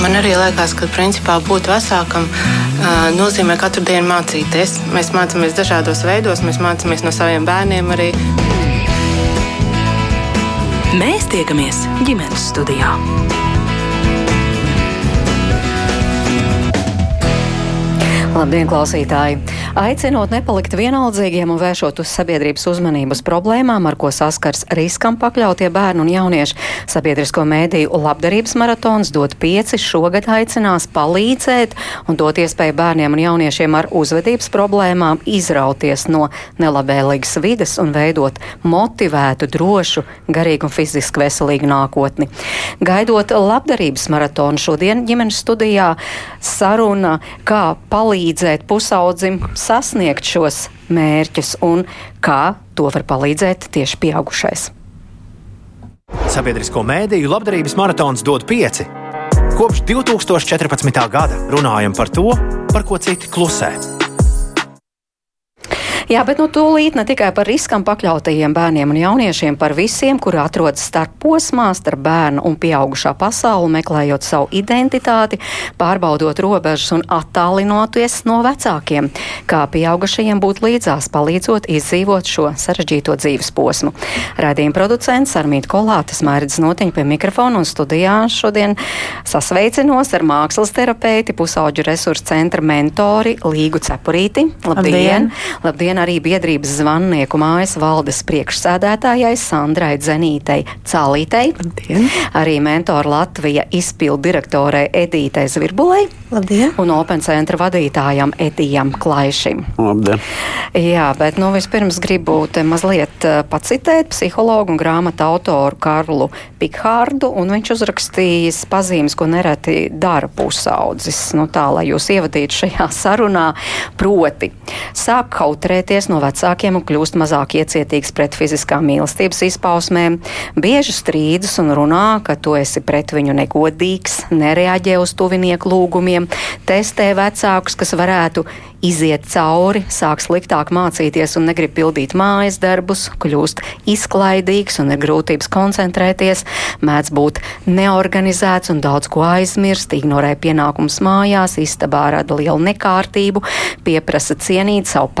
Man arī liekas, ka principā būt vecākam nozīmē katru dienu mācīties. Mēs mācāmies dažādos veidos, mēs mācāmies no saviem bērniem arī. Mēs tiekamies ģimenes studijā. Labdien, klausītāji! Aicinot nepalikt vienaldzīgiem un vēršot uz sabiedrības uzmanības problēmām, ar ko saskars riskam pakļautie bērni un jaunieši, sabiedrisko mēdīju labdarības maratons dot pieci šogad aicinās palīdzēt un dot iespēju bērniem un jauniešiem ar uzvedības problēmām izrauties no nelabvēlīgas vides un veidot motivētu, drošu, garīgu un fiziski veselīgu nākotni. Gaidot labdarības maratonu šodien ģimenes studijā saruna, kā palīdzēt palīdzēt pusaudzim sasniegt šos mērķus un kā to var palīdzēt tieši pieaugušais. Sabiedrisko mēdīju labdarības maratons dod pieci. Kopš 2014. gada runājam par to, par ko citi klusē. Jā, bet nu tūlīt ne tikai par riskam pakļautajiem bērniem un jauniešiem, par visiem, kuri atrodas starp posmā, starp bērnu un pieaugušā pasauli, meklējot savu identitāti, pārbaudot robežas un attālinoties no vecākiem, kā pieaugušajiem būt līdzās, palīdzot izdzīvot šo sarežģīto dzīves posmu. Radījuma producents Armīt Kolātes mērķis notiņa pie mikrofona un studijā šodien sasveicinos ar mākslas terapeiti, pusauģu resursu centra mentori Līgu Cepurīti. Labdien! Labdien! Labdien arī biedrības zvannieku mājas valdes priekšsēdētājai Sandrai Dzenītei Cālītei. Labdien. Arī mentora Latvija izpildu direktorei Edītei Zvirbulei. Labdien. Un Open centra vadītājam Edijam Klaišim. Labdien. Jā, bet nu vispirms gribu te mazliet eh, pacitēt psihologu un grāmatu autoru Karlu Pikhārdu, un viņš uzrakstījis pazīmes, ko nereti dara pusaudzis. Nu tā, lai jūs ievadītu šajā sarunā, proti sāk kautrēt atšķirties no vecākiem un kļūst mazāk iecietīgs pret fiziskām mīlestības izpausmēm, bieži strīdus un runā, ka tu esi pret viņu negodīgs, nereaģē uz tuvinieku lūgumiem, testē vecākus, kas varētu iziet cauri, sāk sliktāk mācīties un negrib pildīt mājas darbus, kļūst izklaidīgs un ir grūtības koncentrēties, mēdz būt neorganizēts un daudz ko aizmirst, ignorē pienākums mājās, istabā rada lielu nekārtību, pieprasa cienīt savu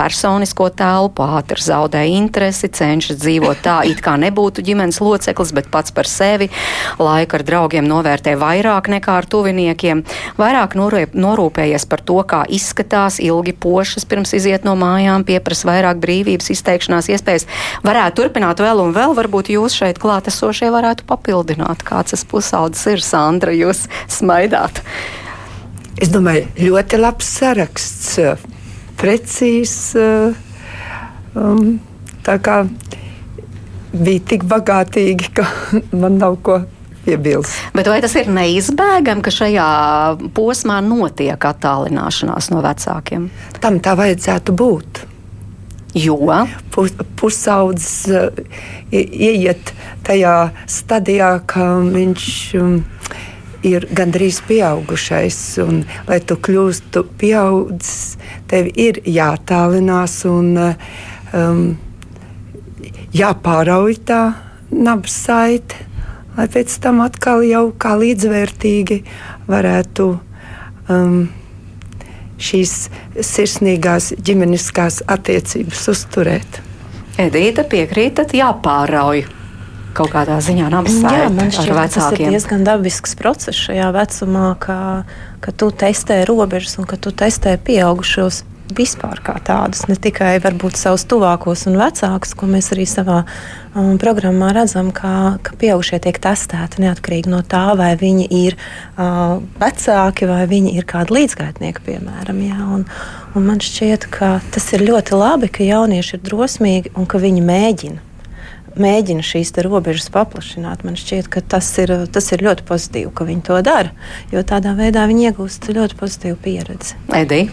personisko telpu, ātri zaudē interesi, cenšas dzīvot tā, it kā nebūtu ģimenes loceklis, bet pats par sevi, laiku ar draugiem novērtē vairāk nekā ar tuviniekiem, vairāk norūpējies par to, kā izskatās ilgi pošas pirms iziet no mājām, pieprasa vairāk brīvības, izteikšanās iespējas. Varētu turpināt vēl un vēl, varbūt jūs šeit klātesošie varētu papildināt, kāds tas pusaudzis ir. Sandra, jūs smaidāt. Es domāju, ļoti labs saraksts, precīzs. Um, tā kā bija tik bagātīgi, ka man nav ko piebilst. Bet vai tas ir neizbēgami, ka šajā posmā notiek attālināšanās no vecākiem? Tam tā vajadzētu būt. Jo Pus, pusaudzis uh, ieiet tajā stadijā, ka viņš um, ir gandrīz pieaugušais. Un, lai tu kļūstu pieaudzis, tev ir jātālinās un um, jāpārauj tā nabas saite lai pēc tam atkal jau kā līdzvērtīgi varētu um, šīs sirsnīgās ģimeniskās attiecības uzturēt. Edīte piekrītat, jāpārauj kaut kādā ziņā Jā, man šķiet, tas ir diezgan dabisks process šajā vecumā, ka, ka tu testē robežas un ka tu testē pieaugušos vispār kā tādus, ne tikai varbūt savus tuvākos un vecākus, ko mēs arī savā um, programmā redzam, kā, ka pieaugušie tiek testēti neatkarīgi no tā, vai viņi ir uh, vecāki vai viņi ir kādi līdzgaitnieki, piemēram. Jā, un, un man šķiet, ka tas ir ļoti labi, ka jaunieši ir drosmīgi un ka viņi mēģina mēģina šīs robežas paplašināt. Man šķiet, ka tas ir, tas ir ļoti pozitīvi, ka viņi to dara, jo tādā veidā viņi iegūst ļoti pozitīvu pieredzi. Edija.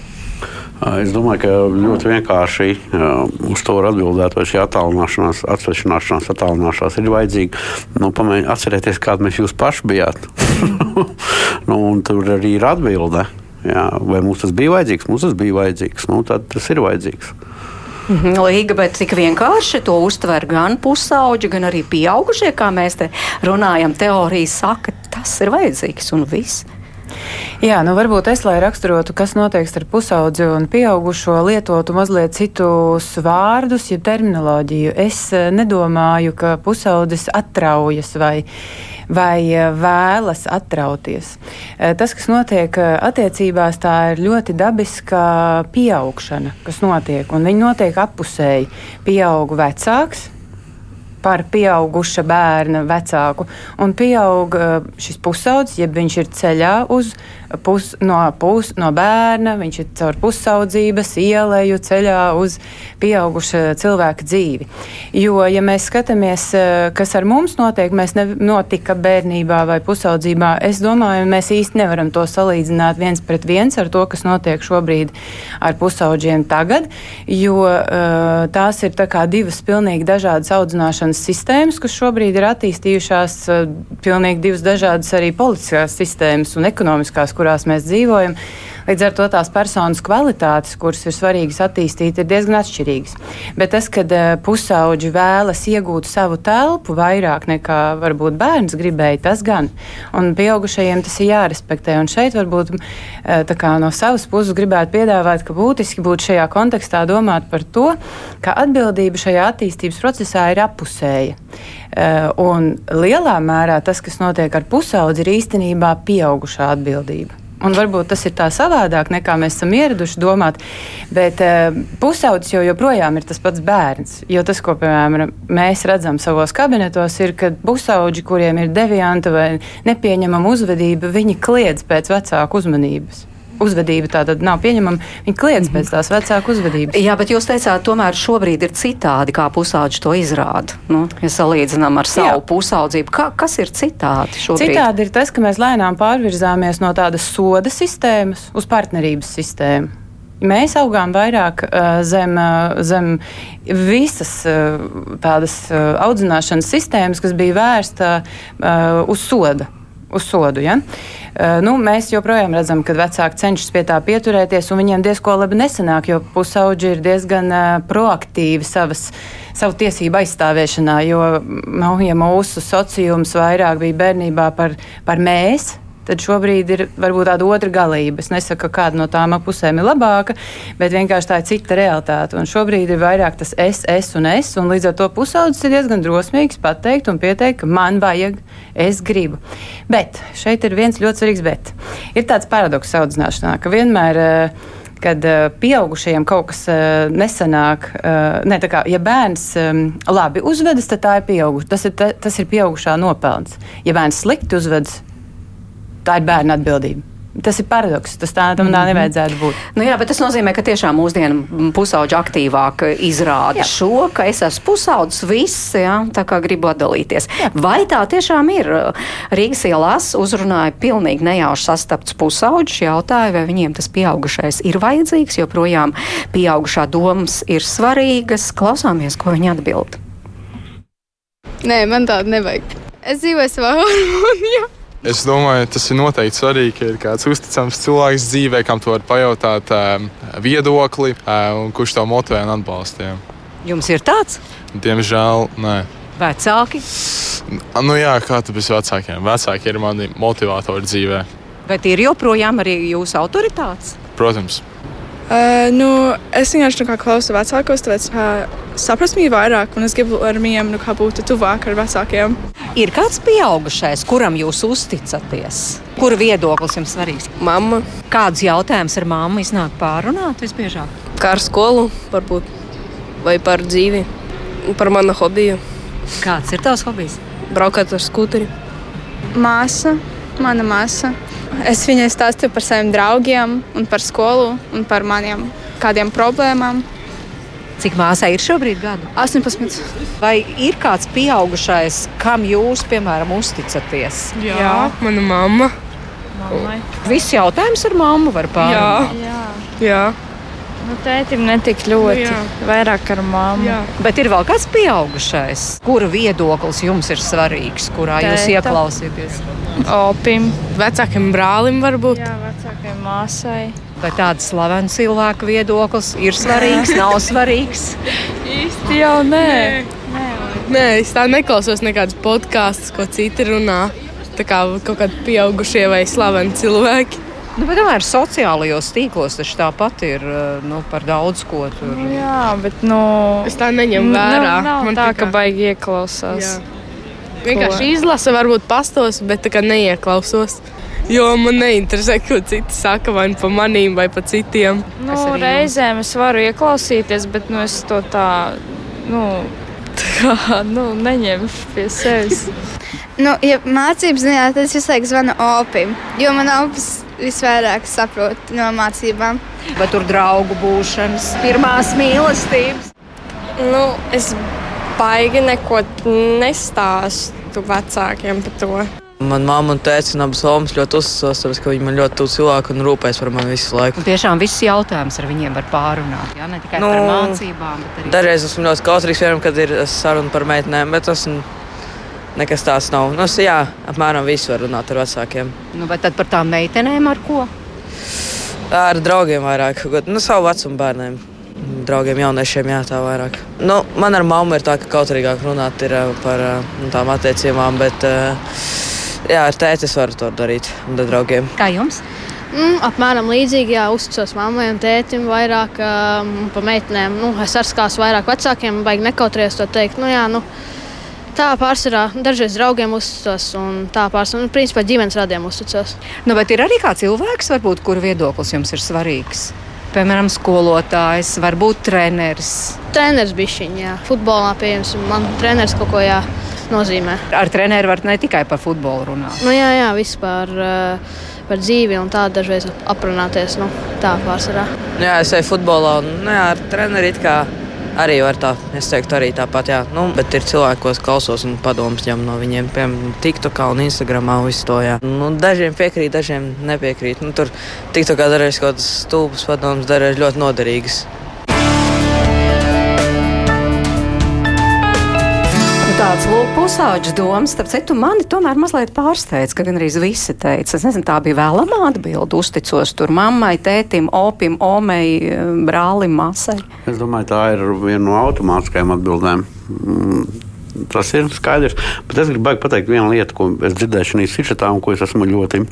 Es domāju, ka ļoti vienkārši uz to var atbildēt, vai šī attālināšanās, atsvešināšanās, attālināšanās ir vajadzīga. Nu, pamēģ, atcerieties, kāda mēs jūs paši bijāt. nu, tur arī ir atbilde. Jā, vai mums tas bija vajadzīgs? Mums tas bija vajadzīgs. Nu, tad tas ir vajadzīgs. Mhm, Līga, bet cik vienkārši to uztver gan pusauģi, gan arī pieaugušie, kā mēs te runājam, teorija saka, tas ir vajadzīgs un viss. Jā, nu varbūt es, lai raksturotu, kas notiek ar pusaudzi un pieaugušo, lietotu mazliet citus vārdus, jeb terminoloģiju. Es eh, nedomāju, ka pusaudzis atraujas vai, vai eh, vēlas atrauties. Eh, tas, kas notiek attiecībās, tā ir ļoti dabiska pieaugšana, kas notiek, un viņi notiek apusēji. Pieaug vecāks, par pieauguša bērna vecāku. Un pieaug šis pusaudzis, jeb viņš ir ceļā uz pus, no, pus, no bērna, viņš ir caur pusaudzības ielēju ceļā uz pieauguša cilvēka dzīvi. Jo, ja mēs skatāmies, eh, kas ar mums notiek, mēs ne, notika bērnībā vai pusaudzībā, es domāju, mēs īsti nevaram to salīdzināt viens pret viens ar to, kas notiek šobrīd ar pusauģiem tagad, jo uh, tās ir divas pilnīgi dažādas audzināšanas sistēmas, kas šobrīd ir attīstījušās, uh, pilnīgi divas dažādas arī politiskās sistēmas un ekonomiskās kurās mēs dzīvojam. Līdz ar to tās personas kvalitātes, kuras ir svarīgas attīstīt, ir diezgan atšķirīgas. Bet tas, kad eh, pusauģi vēlas iegūt savu telpu vairāk nekā varbūt bērns gribēja, tas gan. Un pieaugušajiem tas ir jārespektē. Un šeit varbūt eh, kā, no savas puses gribētu piedāvāt, ka būtiski būtu šajā kontekstā domāt par to, ka atbildība šajā attīstības procesā ir apusēja. Uh, un lielā mērā tas, kas notiek ar pusaudzi, ir īstenībā pieaugušā atbildība. Un varbūt tas ir tā savādāk, nekā mēs esam ieraduši domāt. Bet uh, pusaudzis jau joprojām ir tas pats bērns. Jo tas, ko piemēram, mēs redzam savos kabinetos, ir, ka pusauģi, kuriem ir devianta vai nepieņemama uzvedība, viņi kliedz pēc vecāku uzmanības uzvedība tā tad nav pieņemama. Viņi kliedz pēc tās vecāku uzvedības. Jā, bet jūs teicāt, tomēr šobrīd ir citādi, kā pusauģi to izrāda. Nu, ja salīdzinām ar savu Jā. pusaudzību, kā, kas ir citādi šobrīd? Citādi ir tas, ka mēs lēnām pārvirzāmies no tādas soda sistēmas uz partnerības sistēmu. Mēs augām vairāk uh, zem, uh, zem visas uh, tādas uh, audzināšanas sistēmas, kas bija vērsta uh, uz soda uz sodu. Ja? Uh, nu, mēs joprojām redzam, ka vecāki cenšas pie tā pieturēties, un viņiem diezko labi nesanāk, jo pusauģi ir diezgan uh, proaktīvi savas, savu tiesību aizstāvēšanā. Jo, nu, ja mūsu sociums vairāk bija bērnībā par, par mēs, tad šobrīd ir varbūt tāda otra galība. Es nesaku, ka kāda no tām pusēm ir labāka, bet vienkārši tā ir cita realitāte. Un šobrīd ir vairāk tas es, es un es, un līdz ar to pusaudzis ir diezgan drosmīgs pateikt un pieteikt, ka man vajag, es gribu. Bet šeit ir viens ļoti svarīgs bet. Ir tāds paradoks audzināšanā, ka vienmēr uh, kad uh, pieaugušajiem kaut kas uh, nesanāk. Ne, kā, ja bērns um, labi uzvedas, tad tā ir pieauguša. Tas ir, ta, tas ir pieaugušā nopelns. Ja bērns slikti uzvedas, tā ir bērna atbildība. Tas ir paradoks. Tas tā tam mm -hmm. nevajadzētu būt. Nu jā, bet tas nozīmē, ka tiešām mūsdienu pusauģi aktīvāk izrāda jā. šo, ka es esmu pusaudzis, viss, jā, tā kā gribu atdalīties. Jā. Vai tā tiešām ir? Rīgas ielās uzrunāja pilnīgi nejauši sastapts pusauģis, jautāja, vai viņiem tas pieaugušais ir vajadzīgs, jo projām pieaugušā domas ir svarīgas. Klausāmies, ko viņi atbild. Nē, man tāda nevajag. Es dzīvoju savā harmonijā. Es domāju, tas ir noteikti svarīgi, ka ir kāds uzticams cilvēks dzīvē, kam tu vari pajautāt um, viedokli, um, kurš tev motivē un atbalsta. Jums ir tāds? Diemžēl nē. Vecāki? Nu jā, kā tu bez vecākiem? Vecāki ir mani motivatori dzīvē. Bet ir joprojām arī jūsu autoritātes? Protams. Uh, nu, es vienkārši nu, klausos vecākos, tāpēc uh, saprast viņu vairāk, un es gribu ar viņiem nu, būt tuvāk ar vecākiem. Ir kāds pieaugušais, kuram jūs uzticaties? Kura viedoklis jums svarīgs? Mama. Kādus jautājumus ar mammu iznāk pārunāt visbiežāk? Kā ar skolu, varbūt, vai par dzīvi, par manu hobiju. Kāds ir tavs hobijs? Braukāt ar skūteri. Māsa, mana māsa Es viņai stāstīju par saviem draugiem, un par skolu un par maniem kādiem problēmām. Cik māsai ir šobrīd gadu? 18. Vai ir kāds pieaugušais, kam jūs, piemēram, uzticaties? Jā, Jā. mana mamma. Mammai. Viss jautājums ar mammu var pārunāt. Jā. Jā. Jā. Nu, tētim netik ļoti. Nu, jā. Vairāk ar māmu. Jā. Bet ir vēl kāds pieaugušais, kura viedoklis jums ir svarīgs, kurā Tēta. jūs ieklausieties? Opim, vecākiem brālim varbūt. Jā, vecākiem māsai. Vai tāda slavena cilvēka viedoklis ir svarīgs, nav svarīgs? Īsti jau nē. Nē, nē es tā neklausos nekādus podkāstus, ko citi runā. Tā kā kaut kādi pieaugušie vai slaveni cilvēki. Nu, bet tomēr sociālajos tīklos tas tāpat ir nu, par daudz ko tur. Nu, jā, bet nu, es tā neņemu vērā. Nav, nav Man tā, ka baigi ieklausās. Jā. Vienkārši izlasa, varbūt pastos, bet tā kā neieklausos. Jo man neinteresē, ko citi saka, vai nu par maniem, vai par citiem. Nu, reizēm es varu ieklausīties, bet nu, es to tā, nu, tā kā, nu, neņemu pie sevis. nu, ja mācības zināt, tad es visu laiku zvanu opim, jo man opis visvairāk saprot no mācībām. Vai tur draugu būšanas, pirmās mīlestības? Nu, es baigi neko nestāstu vecākiem par to. Manā mamma un tēvs un abas lomas ļoti uzsvars, tāpēc, ka viņi man ļoti tuvu cilvēku un rūpēs par mani visu laiku. Un tiešām viss jautājums ar viņiem var pārunāt, jā, ne tikai nu, par mācībām, bet arī. Dažreiz esmu ļoti kautrīgs, piemēram, kad ir saruna par meitenēm, bet tas nekas tāds nav. Nu, jā, apmēram visu var runāt ar vecākiem. Nu, bet tad par tām meitenēm ar ko? Ar draugiem vairāk, nu, savu vecumu bērniem. Draugiem, jauniešiem, jā, tā vairāk. Nu, man ar mammu ir tā, ka kautrīgāk runāt ir par nu, tām attiecībām, bet jā, ar tēti es varu to darīt un ar draugiem. Kā jums? Mm, apmēram līdzīgi, jā, uzticos mammai un tētim vairāk um, par meitenēm. Nu, es ar skāstu vairāk vecākiem, baigi nekautrēs to teikt. Nu, jā, nu, Tā pārsvarā dažreiz draugiem uzticos, un tā pārsvarā, nu, principā ģimenes radiem uzticos. Nu, bet ir arī kā cilvēks, varbūt, kura viedoklis jums ir svarīgs? Piemēram, skolotājs, varbūt treneris. Treneris bija viņa, jā. Futbolā, piemēram, man treneris kaut ko jā, nozīmē. Ar treneru var ne tikai par futbolu runāt. Nu, jā, jā, vispār. Uh, par dzīvi un tā dažreiz aprunāties. Nu, tā pārsvarā. Jā, es eju futbolā un nu, jā, ar treneri it kā arī var tā. Es teiktu, arī tāpat, jā. Nu, bet ir cilvēki, ko es klausos un padomus ņem no viņiem, piemēram, TikTokā un Instagramā. To, jā. nu, dažiem piekrīt, dažiem nepiekrīt. Nu, tur TikTokā dažreiz kaut kādas stulbas padomus, dažreiz ļoti noderīgas. Tāds lūk, pusauģis domas. Starp citu, mani tomēr mazliet pārsteidz, ka gandrīz visi teica. Es nezinu, tā bija vēlama atbilde. Uzticos tur mammai, tētim, opim, omei, brālim, māsai. Es domāju, tā ir viena no automātiskajām atbildēm. Mm, tas ir skaidrs. Bet es gribu pateikt vienu lietu, ko es dzirdēju šajā sižetā, un ko es esmu ļoti,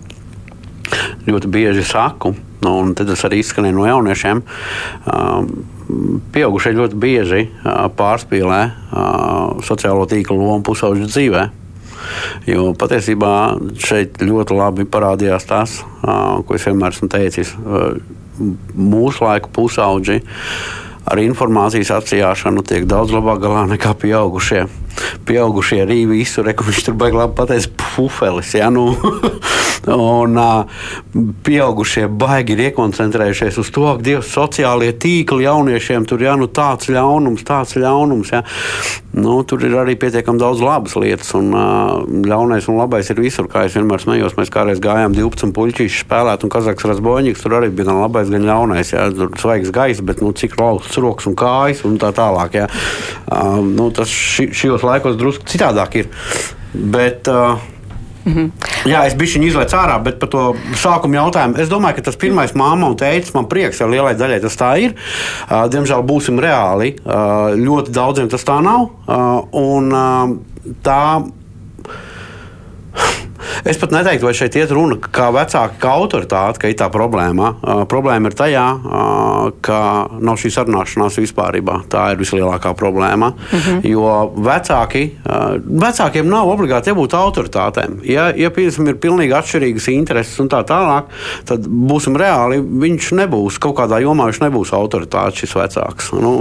ļoti bieži saku. Nu, un tad tas arī izskanēja no jauniešiem. Um, pieaugušie ļoti bieži pārspīlē sociālo tīklu lomu pusauģu dzīvē. Jo patiesībā šeit ļoti labi parādījās tas, ko es vienmēr esmu teicis. Mūsu laiku pusauģi ar informācijas atsijāšanu tiek daudz labāk galā nekā pieaugušie. Pieaugušie arī visu, re, viņš tur baigi labi pateica, pufelis. Ja, nu, un pieaugušie baigi ir iekoncentrējušies uz to, ka Dievs sociālie tīkli jauniešiem tur ja, nu, tāds ļaunums, tāds ļaunums. Ja. Nu, tur ir arī pietiekami daudz labas lietas, un ļaunais un labais ir visur. Kā es vienmēr smējos, mēs kādreiz gājām 12 puļķīšu spēlēt, un Kazaks Razboņiks tur arī bija gan labais, gan ļaunais. Ja. Tur svaigs gaiss, bet nu, cik laustas rokas un kājas un tā tālāk. Ja. Uh, nu, tas ši, šajos laikos drusku citādāk ir. Bet, uh, Mm -hmm. Jā, es biju izlaists ārā, bet par to sākuma jautājumu. Es domāju, ka tas pirmais māma un teicis, man prieks, ja lielai daļai tas tā ir. Uh, diemžēl būsim reāli. Uh, ļoti daudziem tas tā nav. Uh, un, tā Es pat neteiktu, vai šeit iet runa kā vecāka, kā autoritāte, ka ir tā problēma. Uh, problēma ir tajā, uh, ka nav šī sarunāšanās vispār. Tā ir vislielākā problēma. Uh mhm. -huh. Jo vecāki, uh, vecākiem nav obligāti jābūt autoritātēm. Ja, ja piemēram, ir pilnīgi atšķirīgas intereses un tā tālāk, tad būsim reāli. Viņš nebūs kaut kādā jomā, viņš nebūs autoritāte šis vecāks. Nu,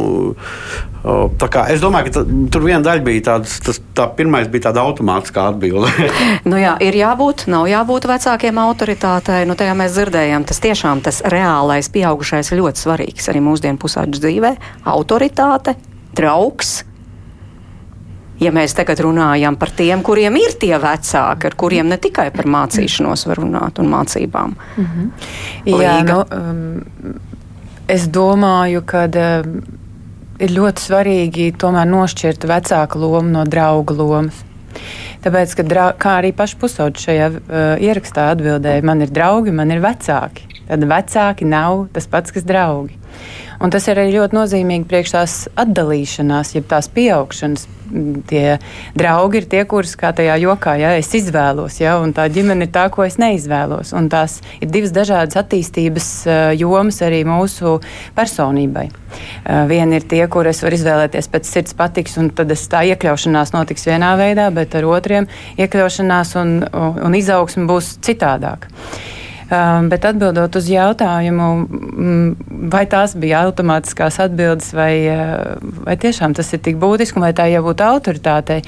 es domāju, ka tā, tur viena daļa bija tāds, tas, tā pirmais bija tāda automātiskā atbilde. nu jā, ir jābūt, nav jābūt vecākiem autoritātei. Nu, tajā mēs dzirdējām, tas tiešām tas reālais pieaugušais ir ļoti svarīgs arī mūsdienu pusauģu dzīvē. Autoritāte, draugs. Ja mēs tagad runājam par tiem, kuriem ir tie vecāki, ar kuriem ne tikai par mācīšanos var runāt un mācībām. Mm -hmm. Jā, nu, um, es domāju, ka. Um, ir ļoti svarīgi tomēr nošķirt vecāku lomu no draugu lomas. Tāpēc, ka, drau, kā arī paši pusauģi šajā uh, ierakstā atbildēja, man ir draugi, man ir vecāki. Tad vecāki nav tas pats, kas draugi. Un tas ir arī ļoti nozīmīgi priekš tās atdalīšanās, jeb tās pieaugšanas. Tie draugi ir tie, kurus, kā tajā jokā, ja es izvēlos, ja, un tā ģimene ir tā, ko es neizvēlos. Un tās ir divas dažādas attīstības jomas arī mūsu personībai. Viena ir tie, kur es varu izvēlēties pēc sirds patiks, un tad es tā iekļaušanās notiks vienā veidā, bet ar otriem iekļaušanās un, un, un izaugsme būs citādāka. Um, bet atbildot uz jautājumu, mm, vai tās bija automātiskās atbildes, vai, uh, vai tiešām tas ir tik būtiski, vai tā jābūt autoritātei.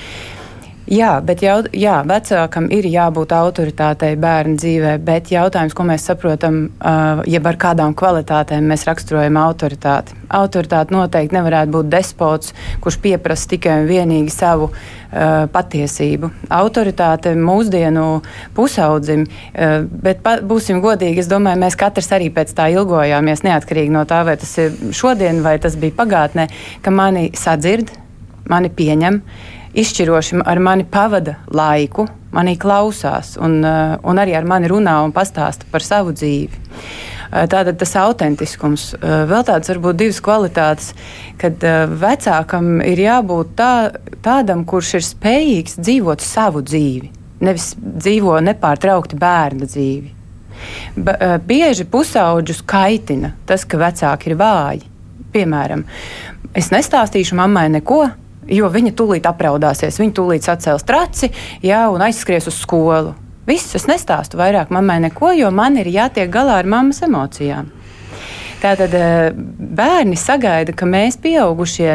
Jā, bet jau, jā, vecākam ir jābūt autoritātei bērnu dzīvē, bet jautājums, ko mēs saprotam, uh, jeb ar kādām kvalitātēm mēs raksturojam autoritāti. Autoritāte noteikti nevarētu būt despots, kurš pieprasa tikai un vienīgi savu uh, patiesību. Autoritāte mūsdienu pusaudzim, uh, bet pa, būsim godīgi, es domāju, mēs katrs arī pēc tā ilgojāmies, neatkarīgi no tā, vai tas ir šodien vai tas bija pagātnē, ka mani sadzird, mani pieņem izšķiroši ar mani pavada laiku, manī klausās un, eh, un arī ar mani runā un pastāsta par savu dzīvi. Eh, tātad tas autentiskums, eh, vēl tādas varbūt divas kvalitātes, kad vecākam ir jābūt tā, tādam, kurš ir spējīgs dzīvot savu dzīvi, nevis dzīvo nepārtraukti bērna dzīvi. Ba, bieži pusauģus kaitina tas, ka vecāki ir vāji. Piemēram, es nestāstīšu mammai neko, jo viņa tūlīt apraudāsies, viņa tūlīt sacels traci jā, un aizskries uz skolu. Viss, es nestāstu vairāk mammai neko, jo man ir jātiek galā ar mammas emocijām. Tātad eh, bērni sagaida, ka mēs, pieaugušie,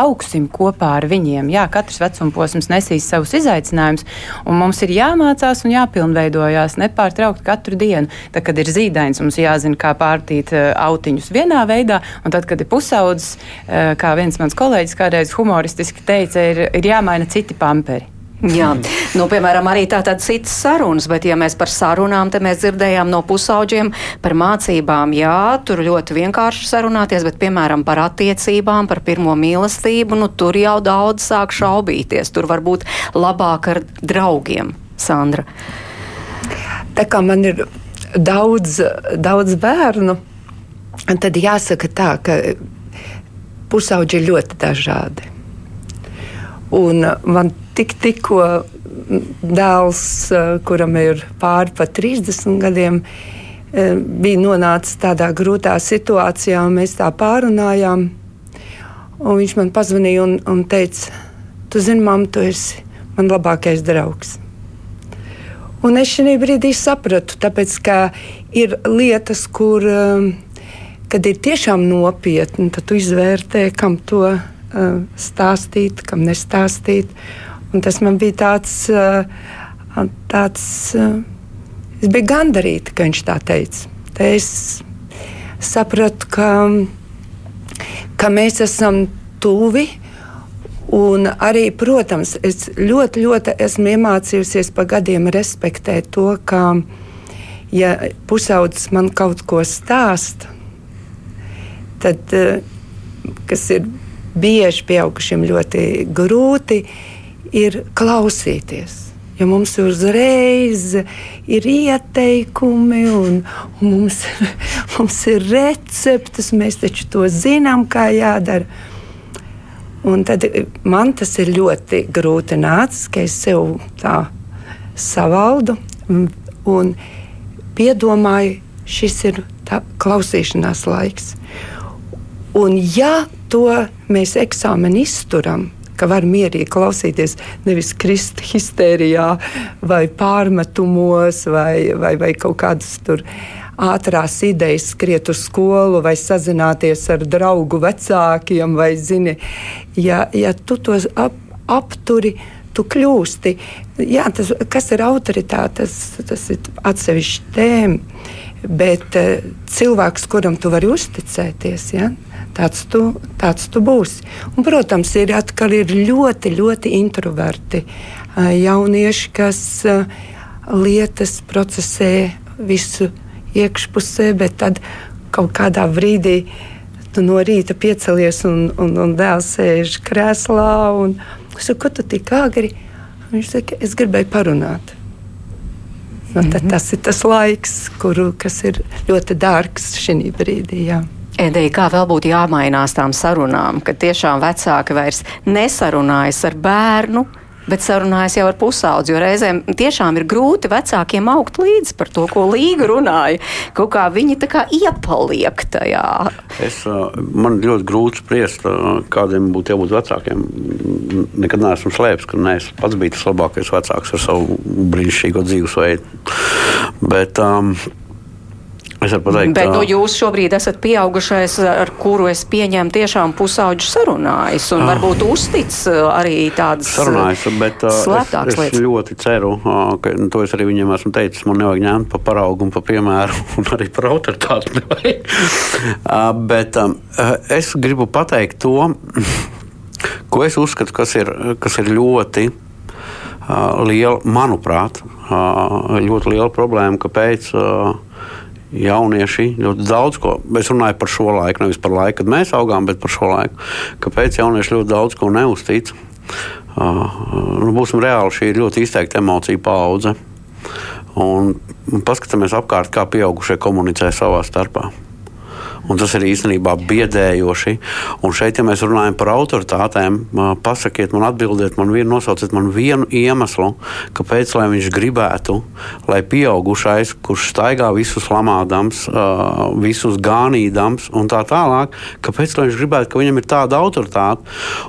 augsim kopā ar viņiem. Jā, katrs vecuma posms nesīs savus izaicinājumus, un mums ir jāmācās un jāpilnveidojās nepārtraukti katru dienu. Tad, kad ir zīdains, mums jāzina, kā pārtīt eh, autiņus vienā veidā, un tad, kad ir pusaudzis, eh, kā viens mans kolēģis kādreiz humoristiski teica, ir, ir jāmaina citi pamperi. Jā, nu, piemēram, arī tādas citas sarunas, bet, ja mēs par sarunām, tad mēs dzirdējām no pusauģiem par mācībām. Jā, tur ļoti vienkārši sarunāties, bet, piemēram, par attiecībām, par pirmo mīlestību, nu, tur jau daudz sāk šaubīties. Tur var būt labāk ar draugiem, Sandra. Tā kā man ir daudz, daudz bērnu, tad jāsaka tā, ka pusauģi ir ļoti dažādi. Un man tik, tikko dēls, eh, kuram ir pāri pa 30 gadiem, eh, bija nonācis tādā grūtā situācijā, un mēs tā pārunājām. Un viņš man pazvanīja un, un teica, tu zini, mamma, tu esi man labākais draugs. Un es šajā brīdī sapratu, tāpēc, ka ir lietas, kur, eh, kad ir tiešām nopietni, tad tu izvērtē, kam to uh, stāstīt, kam nestāstīt. Un tas man bija tāds, uh, tāds uh, es biju gandarīta, ka viņš tā teica. Te es sapratu, ka, ka mēs esam tuvi. Un arī, protams, es ļoti, ļoti esmu iemācījusies pa gadiem respektēt to, ka, ja pusaudzis man kaut ko stāsta, tad, kas ir bieži pieaugušiem ļoti grūti ir klausīties. Jo mums uzreiz ir ieteikumi, un, un mums, mums ir receptes, mēs taču to zinām, kā jādara. Un tad man tas ir ļoti grūti nācis, ka es sev tā savaldu un, piedomāju, šis ir klausīšanās laiks. Un ja to mēs eksāmenu izturam, ka var mierīgi klausīties, nevis krist histērijā, vai pārmetumos, vai, vai, vai kaut kādas tur ātrās idejas, skriet uz skolu, vai sazināties ar draugu vecākiem, vai zini, ja, ja tu tos ap, apturi. Tu kļūsti, jā, tas, kas ir autoritāte, tas, tas ir atsevišķi tēma, bet uh, cilvēks, kuram tu vari uzticēties, ja, tāds tu, tāds tu būsi. Un, protams, ir atkal ir ļoti, ļoti introverti jaunieši, kas lietas procesē visu iekšpusē, bet tad kaut kādā brīdī tu no rīta piecelies un, un, un dēls sēž krēslā. Un, es saku, ko tu tik agri? Viņš saka, es gribēju parunāt. Nu, mm -hmm. Tas ir tas laiks, kuru, kas ir ļoti dārgs šī brīdī. Jā. Edija, kā vēl būtu jāmainās tām sarunām, kad tiešām vecāki vairs nesarunājas ar bērnu, bet sarunājas jau ar pusaudzi. Jo reizēm tiešām ir grūti vecākiem augt līdzi par to, ko Līga runāja. Kaut kā viņi tā kā iepaliek tajā. Es, man ļoti grūti spriest, kādiem būtu jābūt vecākiem. Nekad neesmu slēpis, ka ne, es pats biju tas labākais vecāks ar savu brīnišķīgo dzīvesveidu. Bet, um, Es varu pateikt, Bet nu, jūs šobrīd esat pieaugušais, ar kuru es pieņemu tiešām pusauģu sarunājas un varbūt uztic arī tādas sarunājas, bet slēptākas es, es lietas. ļoti ceru, ka nu, to es arī viņiem esmu teicis, man nevajag ņemt pa paraugu un pa piemēru un arī par autoritāti. bet es gribu pateikt to, ko es uzskatu, kas ir, kas ir ļoti liela, manuprāt, ļoti liela problēma, kāpēc jaunieši ļoti daudz ko. Es runāju par šo laiku, nevis par laiku, kad mēs augām, bet par šo laiku. Kāpēc jaunieši ļoti daudz ko neuztic? Uh, nu, būsim reāli, šī ir ļoti izteikta emocija paudze. Un paskatāmies apkārt, kā pieaugušie komunicē savā starpā. Un tas ir īstenībā biedējoši. Un šeit, ja mēs runājam par autoritātēm, pasakiet man, atbildiet man vienu, nosauciet man vienu iemeslu, kāpēc viņš gribētu, lai pieaugušais, kurš staigā visus lamādams, visus gānīdams un tā tālāk, kāpēc viņš gribētu, ka viņam ir tāda autoritāte.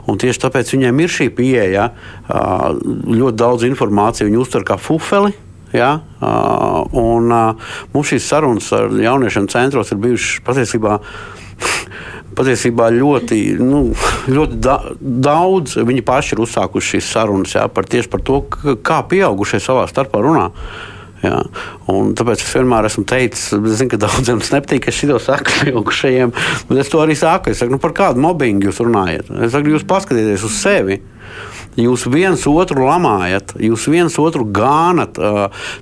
Un tieši tāpēc viņiem ir šī pieeja, ļoti daudz informācijas, viņi uztver kā fufeli. Ja? Un, mums šīs sarunas ar jauniešiem centros ir bijušas patiesībā. Patiesībā ļoti, nu, ļoti da daudz viņi paši ir uzsākuši šīs sarunas ja, par, par to, kā pieaugušie savā starpā runā. Jā. Un tāpēc es vienmēr esmu teicis, es zinu, ka daudziem tas nepatīk, ka es šo saku pieaugušajiem, bet es to arī saku. Es saku, nu, par kādu mobbingu jūs runājat? Es saku, jūs paskatieties uz sevi. Jūs viens otru lamājat, jūs viens otru gānat.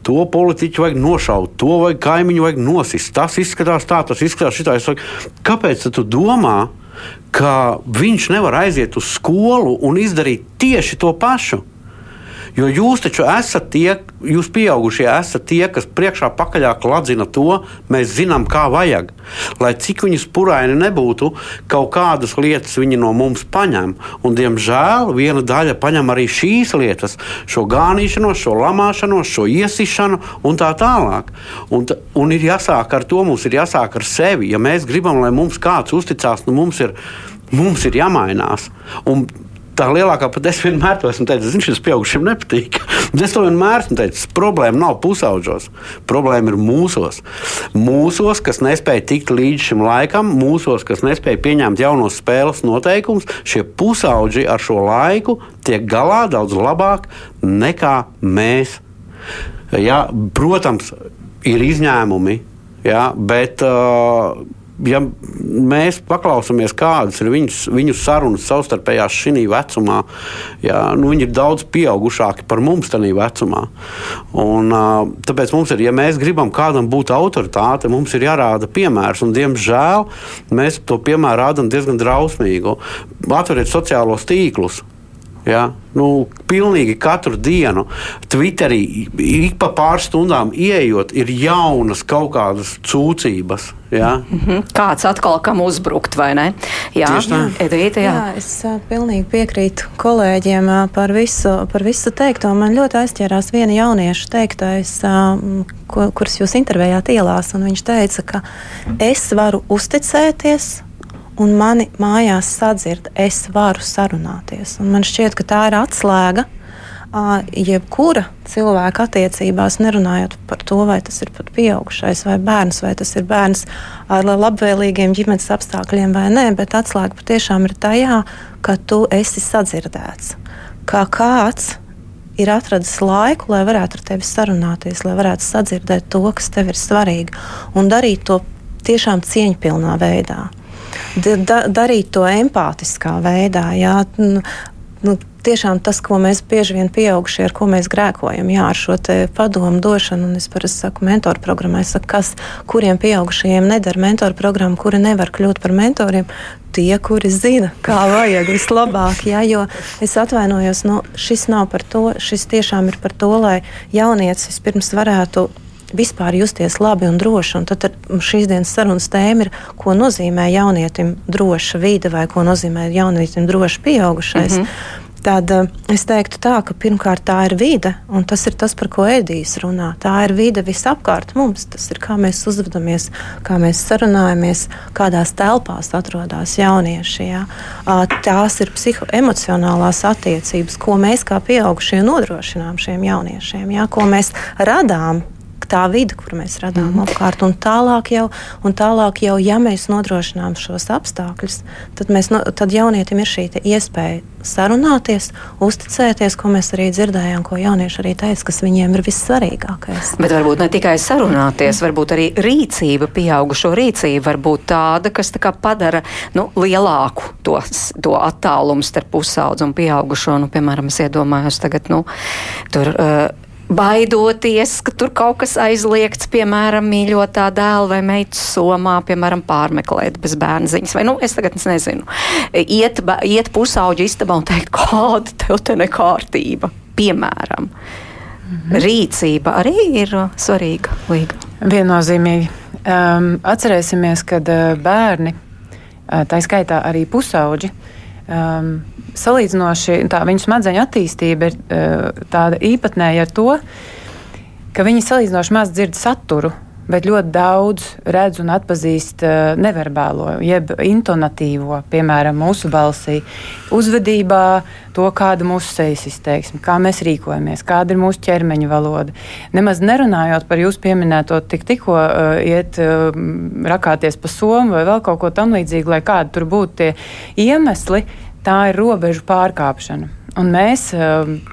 To politiķu vajag nošaut, to vajag kaimiņu vajag nosist. Tas izskatās tā, tas izskatās šitā. Saku, kāpēc tu domā, ka viņš nevar aiziet uz skolu un izdarīt tieši to pašu? Jo jūs taču esat tie, jūs pieaugušie esat tie, kas priekšā pakaļā kladzina to, mēs zinām, kā vajag. Lai cik viņus puraini nebūtu, kaut kādas lietas viņi no mums paņem. Un, diemžēl viena daļa paņem arī šīs lietas, šo gānīšanos, šo lamāšanos, šo iesišanu un tā tālāk. Un, un ir jāsāk ar to, mums ir jāsāk ar sevi. Ja mēs gribam, lai mums kāds uzticās, nu mums ir, mums ir jāmainās. Un tā lielākā pat es vienmēr to esmu teicis, zinu, šis pieaugušiem nepatīk. Es to vienmēr esmu teicis, problēma nav pusauģos, problēma ir mūsos. Mūsos, kas nespēja tikt līdz šim laikam, mūsos, kas nespēja pieņemt jaunos spēles noteikumus, šie pusauģi ar šo laiku tiek galā daudz labāk nekā mēs. Ja, protams, ir izņēmumi, ja, bet. Uh, ja mēs paklausāmies, kādas ir viņus, viņu sarunas savstarpējās šī vecumā, jā, nu, viņi ir daudz pieaugušāki par mums tajā vecumā. Un, tāpēc mums ir, ja mēs gribam kādam būt autoritāte, mums ir jārāda piemērs. Un, diemžēl mēs to piemēru rādām diezgan drausmīgu. Atveriet sociālos tīklus. Ja? Nu, pilnīgi katru dienu Twitterī ik pa pāris stundām ieejot, ir jaunas kaut kādas cūcības. Ja? Mm -hmm. Kāds atkal kam uzbrukt, vai ne? Jā, Edvīte, jā. jā es uh, pilnīgi piekrītu kolēģiem uh, par visu, par visu teikto. Man ļoti aizķērās viena jaunieša teiktais, uh, ko, kurus jūs intervējāt ielās, un viņš teica, ka es varu uzticēties un mani mājās sadzird, es varu sarunāties. Un man šķiet, ka tā ir atslēga. Jebkura cilvēka attiecībās, nerunājot par to, vai tas ir pat pieaugušais vai bērns, vai tas ir bērns ar labvēlīgiem ģimenes apstākļiem vai nē, bet atslēga patiešām ir tajā, ka tu esi sadzirdēts. Kā kāds ir atradis laiku, lai varētu ar tevi sarunāties, lai varētu sadzirdēt to, kas tev ir svarīgi, un darīt to tiešām cieņpilnā veidā da, darīt to empātiskā veidā. Jā, nu, tiešām tas, ko mēs bieži vien pieaugušie, ar ko mēs grēkojam, jā, ar šo padomu došanu, un es parasti saku, mentoru programmā, es saku, kas, kuriem pieaugušajiem nedara mentoru programmu, kuri nevar kļūt par mentoriem, tie, kuri zina, kā vajag vislabāk. Jā, jo es atvainojos, nu, šis nav par to, šis tiešām ir par to, lai jaunietis vispirms varētu vispār justies labi un droši. Un tad šīs dienas sarunas tēma ir, ko nozīmē jaunietim droša vide vai ko nozīmē jaunietim droši pieaugušais. Mm -hmm tad uh, es teiktu tā, ka pirmkārt tā ir vide, un tas ir tas, par ko Edijs runā. Tā ir vide visapkārt mums. Tas ir kā mēs uzvedamies, kā mēs sarunājamies, kādās telpās atrodas jaunieši. Ja? Uh, tās ir psihoemocionālās attiecības, ko mēs kā pieaugušie nodrošinām šiem jauniešiem, ja? ko mēs radām tā vide, kur mēs radām mm. apkārt. Un tālāk, jau, un tālāk jau, ja mēs nodrošinām šos apstākļus, tad, mēs, no, tad jaunietim ir šī iespēja sarunāties, uzticēties, ko mēs arī dzirdējām, ko jaunieši arī teica, kas viņiem ir vissvarīgākais. Bet varbūt ne tikai sarunāties, varbūt arī rīcība, pieaugušo rīcība var būt tāda, kas tā padara nu, lielāku to, to attālumu starp pusaudzu un pieaugušo. Nu, piemēram, es iedomājos tagad, nu, tur. Uh, baidoties, ka tur kaut kas aizliegts, piemēram, mīļotā dēla vai meitas somā, piemēram, pārmeklēt bez bērnziņas. Vai, nu, es tagad es nezinu, iet, iet pusauģu istabā un teikt, kāda tev te nekārtība, piemēram. Mhm. Rīcība arī ir svarīga. Līga. Viennozīmīgi. Um, atcerēsimies, ka uh, bērni, uh, tā skaitā arī pusauģi, um, salīdzinoši tā viņu smadzeņu attīstība ir uh, tāda īpatnēja ar to, ka viņi salīdzinoši maz dzird saturu. Bet ļoti daudz redz un atpazīst uh, neverbālo, jeb intonatīvo, piemēram, mūsu balsī, uzvedībā, to, kāda mūsu sejas izteiksme, kā mēs rīkojamies, kāda ir mūsu ķermeņa valoda. Nemaz nerunājot par jūsu pieminēto, tik, tikko uh, iet uh, rakāties pa somu vai vēl kaut ko tamlīdzīgu, lai kādi tur būtu tie iemesli, tā ir robežu pārkāpšana. Un mēs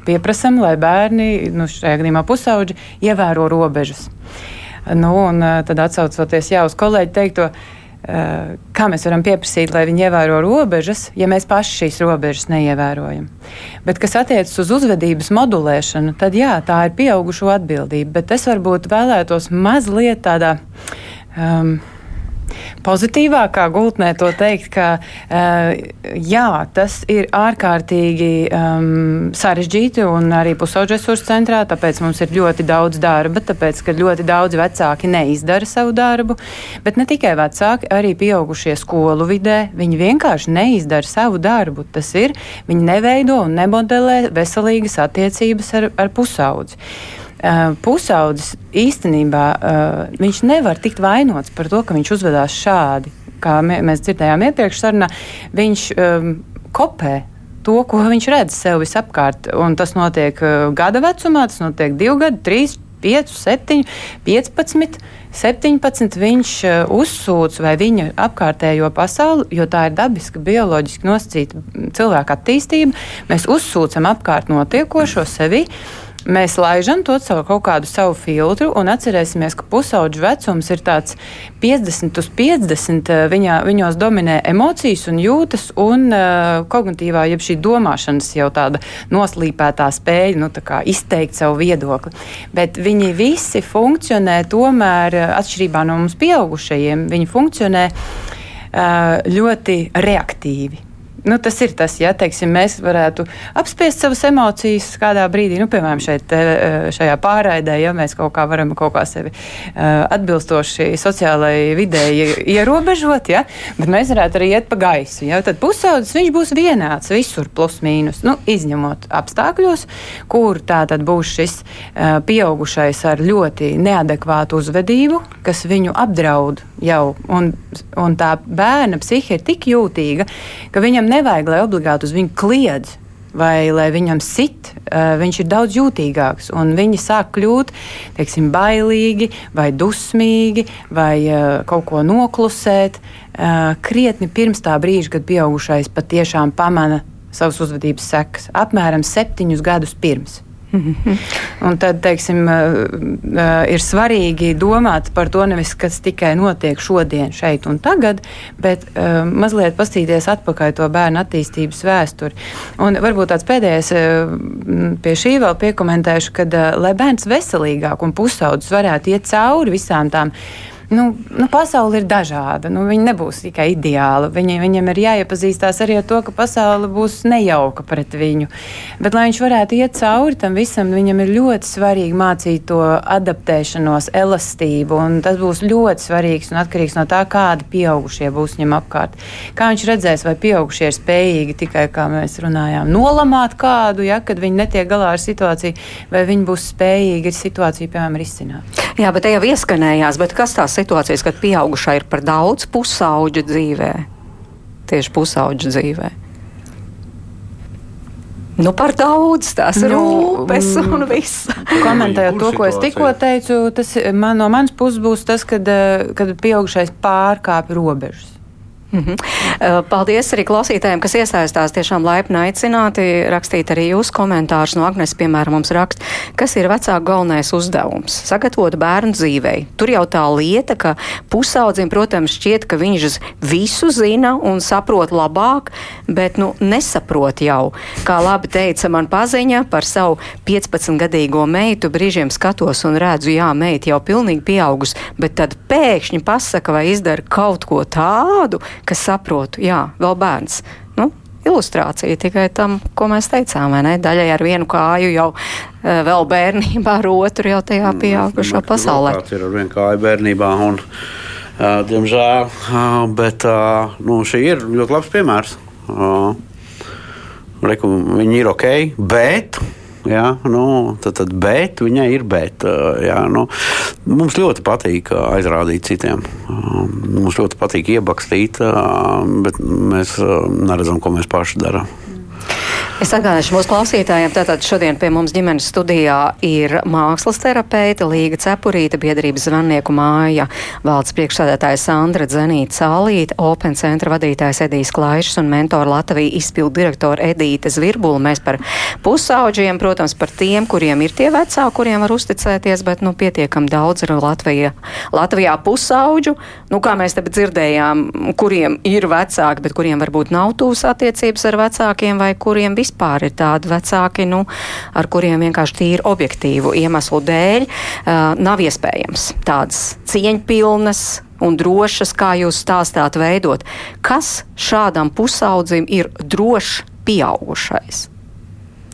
pieprasām, lai bērni, nu, šajā gadījumā pusauģi, ievēro robežas. Nu, un, uh, tad atcaucoties jau uz kolēģi teikto, uh, kā mēs varam pieprasīt, lai viņi ievēro robežas, ja mēs paši šīs robežas neievērojam. Bet, kas attiecas uz uzvedības modulēšanu, tad jā, tā ir pieaugušo atbildība. Bet es varbūt vēlētos mazliet tādā. Um, pozitīvākā gultnē to teikt, ka uh, jā, tas ir ārkārtīgi um, sarežģīti un arī pusauģu resursu centrā, tāpēc mums ir ļoti daudz darba, tāpēc, ka ļoti daudz vecāki neizdara savu darbu, bet ne tikai vecāki, arī pieaugušie skolu vidē, viņi vienkārši neizdara savu darbu. Tas ir, viņi neveido un nemodelē veselīgas attiecības ar, ar pusaudzi. Uh, pusaudzis īstenībā uh, viņš nevar tikt vainots par to, ka viņš uzvedās šādi. Kā mēs dzirdējām iepriekš sarunā, viņš um, kopē to, ko viņš redz sev visapkārt. Un tas notiek uh, gada vecumā, tas notiek divu gadu, trīs, 5, 7, 15, 17. Viņš uh, uzsūc vai viņa apkārtējo pasauli, jo tā ir dabiska, bioloģiski nosacīta cilvēka attīstība. Mēs uzsūcam apkārt notiekošo sevi. Mēs laižam to caur kaut kādu savu filtru un atcerēsimies, ka pusauģu vecums ir tāds 50 uz 50. Eh, viņā, viņos dominē emocijas un jūtas un uh, kognitīvā, jeb šī domāšanas jau tāda noslīpētā spēja nu, izteikt savu viedokli. Bet viņi visi funkcionē tomēr eh, atšķirībā no mums pieaugušajiem. Viņi funkcionē uh, ļoti reaktīvi. Nu, tas ir tas, ja teiksim, mēs varētu apspiest savas emocijas kādā brīdī, nu, piemēram, šeit, eh, šajā pārraidē, ja mēs kaut kā varam kaut kā sevi uh, atbilstoši sociālajai videi ierobežot, ja, bet mēs varētu arī iet pa gaisu. Ja, tad pusaudzis viņš būs vienāds visur, plus mīnus, nu, izņemot apstākļos, kur tā tad būs šis uh, pieaugušais ar ļoti neadekvātu uzvedību, kas viņu apdraud jau, un, un tā bērna psihe ir tik jūtīga, ka viņam nevajag, lai obligāti uz viņu kliedz. Vai lai viņam sit, uh, viņš ir daudz jūtīgāks, viņi sāk kļūt teiksim, bailīgi, vai dusmīgi, vai uh, kaut ko noklusēt. Uh, krietni pirms tā brīža, kad pieaugušais patiešām pamana savas uzvedības sekas, apmēram septiņus gadus pirms. Un tad, teiksim, ir svarīgi domāt par to nevis, kas tikai notiek šodien, šeit un tagad, bet mazliet pastīties atpakaļ to bērnu attīstības vēsturi. Un varbūt tāds pēdējais pie šī vēl piekomentēšu, kad, lai bērns veselīgāk un pusaudzis varētu iet cauri visām tām nu, nu, pasaule ir dažāda. Nu, viņa nebūs tikai ideāla. Viņa, viņam ir jāiepazīstās arī ar to, ka pasaule būs nejauka pret viņu. Bet, lai viņš varētu iet cauri tam visam, viņam ir ļoti svarīgi mācīt to adaptēšanos, elastību. Tas būs ļoti svarīgs un atkarīgs no tā, kādi pieaugušie būs viņam apkārt. Kā viņš redzēs, vai pieaugušie ir spējīgi tikai, kā mēs runājām, nolamāt kādu, ja, kad viņi netiek galā ar situāciju, vai viņi būs spējīgi situāciju, piemēram, risināt. Jā, bet te jau ieskanējās, bet kas tās situācijas, kad pieaugušā ir par daudz pusauģu dzīvē? Tieši pusauģu dzīvē. Nu, par daudz tās nu, rūpes mm, un viss. Komentējot to, ko es tikko teicu, tas man, no manas puses būs tas, kad, eh, kad pieaugušais pārkāpj robežas. Mm -hmm. Paldies arī klausītājiem, kas iesaistās. Tiešām laipni aicināti rakstīt arī jūsu komentārus. No Agnes, piemēram, mums raksta, kas ir vecāka galvenais uzdevums - sagatavot bērnu dzīvei. Tur jau tā lieta, ka pusaudzim, protams, šķiet, ka viņš visu zina un saprot labāk, bet nu nesaprot jau. Kā labi teica man paziņa par savu 15-gadīgo meitu, brīžiem skatos un redzu, jā, meita jau pilnīgi pieaugus, bet tad pēkšņi pasaka vai izdara kaut ko tādu, kas saprotu, jā, vēl bērns. Nu, ilustrācija tikai tam, ko mēs teicām, vai ne? Daļai ar vienu kāju jau uh, vēl bērnībā, ar otru jau tajā mm, pieaugušo pasaulē. Tas ir ar vienu kāju bērnībā. Un, uh, diemžēl, uh, bet uh, nu, šī ir ļoti labs piemērs. Uh, Reku, viņi ir ok, bet Jā, nu, tad, tad, bet viņai ir bet. Jā, nu, mums ļoti patīk aizrādīt citiem. Mums ļoti patīk iebakstīt, bet mēs neredzam, ko mēs paši darām. Es atgādināšu mūsu klausītājiem, tātad šodien pie mums ģimenes studijā ir mākslas terapeite Līga Cepurīta, biedrības zvannieku māja, valdes priekšsādātāja Sandra Dzenīta Cālīta, Open centra vadītājs Edijs Klaišs un mentora Latvija izpildu direktora Edīte Zvirbula. Mēs par pusauģiem, protams, par tiem, kuriem ir tie vecāki, kuriem var uzticēties, bet, nu, pietiekam daudz ir Latvija, Latvijā pusauģu, nu, kā mēs te dzirdējām, kuriem ir vecāki, bet kuriem varbūt nav tūs attiecības ar vecākiem vai kuriem vispār vispār ir tādi vecāki, nu, ar kuriem vienkārši tīri objektīvu iemeslu dēļ uh, nav iespējams tādas cieņpilnas un drošas, kā jūs stāstāt, veidot. Kas šādam pusaudzim ir drošs pieaugušais?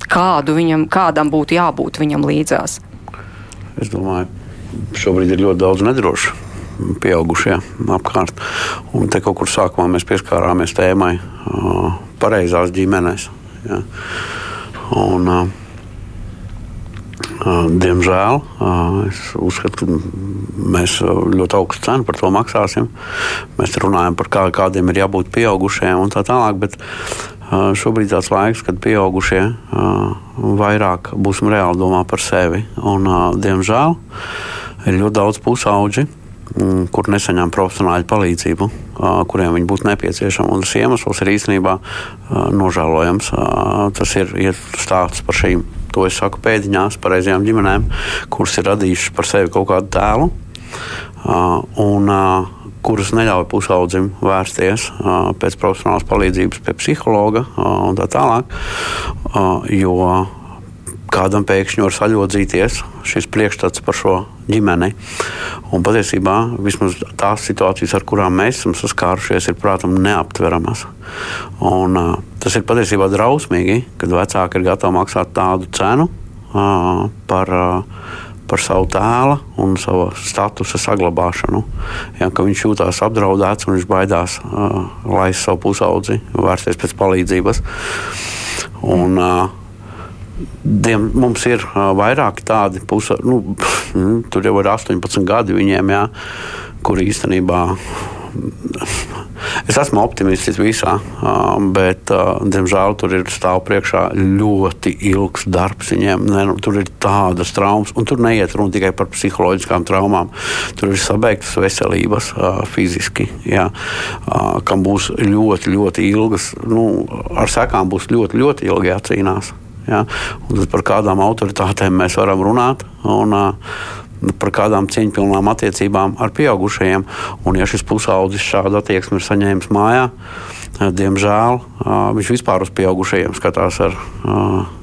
Kādu viņam, kādam būtu jābūt viņam līdzās? Es domāju, šobrīd ir ļoti daudz nedrošu pieaugušie apkārt. Un te kaut kur sākumā mēs pieskārāmies tēmai pareizās ģimenēs. Ja. Un, Diemžēl es uzskatu, ka mēs ļoti augstu cenu par to maksāsim. Mēs runājam par kā, kādiem ir jābūt pieaugušiem un tā tālāk. Bet šobrīd tāds laiks, kad pieaugušie vairāk būsim reāli domā par sevi. Un, diemžēl ir ļoti daudz pusauģi, kur nesaņem profesionāļu palīdzību, kuriem viņi būtu nepieciešama. Un tas iemesls ir īstenībā nožēlojams. Tas ir, ir stāsts par šīm, to es saku pēdiņās, pareizajām ģimenēm, kuras ir radījušas par sevi kaut kādu tēlu. Un, kuras neļauj pusaudzim vērsties pēc profesionālas palīdzības pie psihologa un tā tālāk. Jo kādam pēkšņi var saļodzīties šis priekšstats par šo ģimeni. Un patiesībā vismaz tās situācijas, ar kurām mēs esam saskārušies, ir prātam neaptveramas. Un, uh, tas ir patiesībā drausmīgi, kad vecāki ir gatavi maksāt tādu cenu uh, par. Uh, par savu tēlu un savu statusu saglabāšanu. Ja, viņš jūtas apdraudēts un viņš baidās uh, laist savu pusaudzi, vērsties pēc palīdzības. Un, uh, Diem, mums ir vairāki tādi pusi, nu, tur jau ir 18 gadi viņiem, jā, kur īstenībā. Es esmu optimists visā, bet, diemžēl, tur ir stāv priekšā ļoti ilgs darbs. Viņiem ne, nu, tur ir tādas traumas, un tur neiet runa tikai par psiholoģiskām traumām. Tur ir sabeigtas veselības fiziski, jā, kam būs ļoti, ļoti ilgas, nu, ar sekām būs ļoti, ļoti ilgi jācīnās. Ja? Par kādām autoritātēm mēs varam runāt. Un, par kādām cieņpilnām attiecībām ar pieaugušajiem. Un, ja šis pusaudzis šādu attieksmi ir saņēmis mājā, diemžēl viņš vispār uz pieaugušajiem skatās ar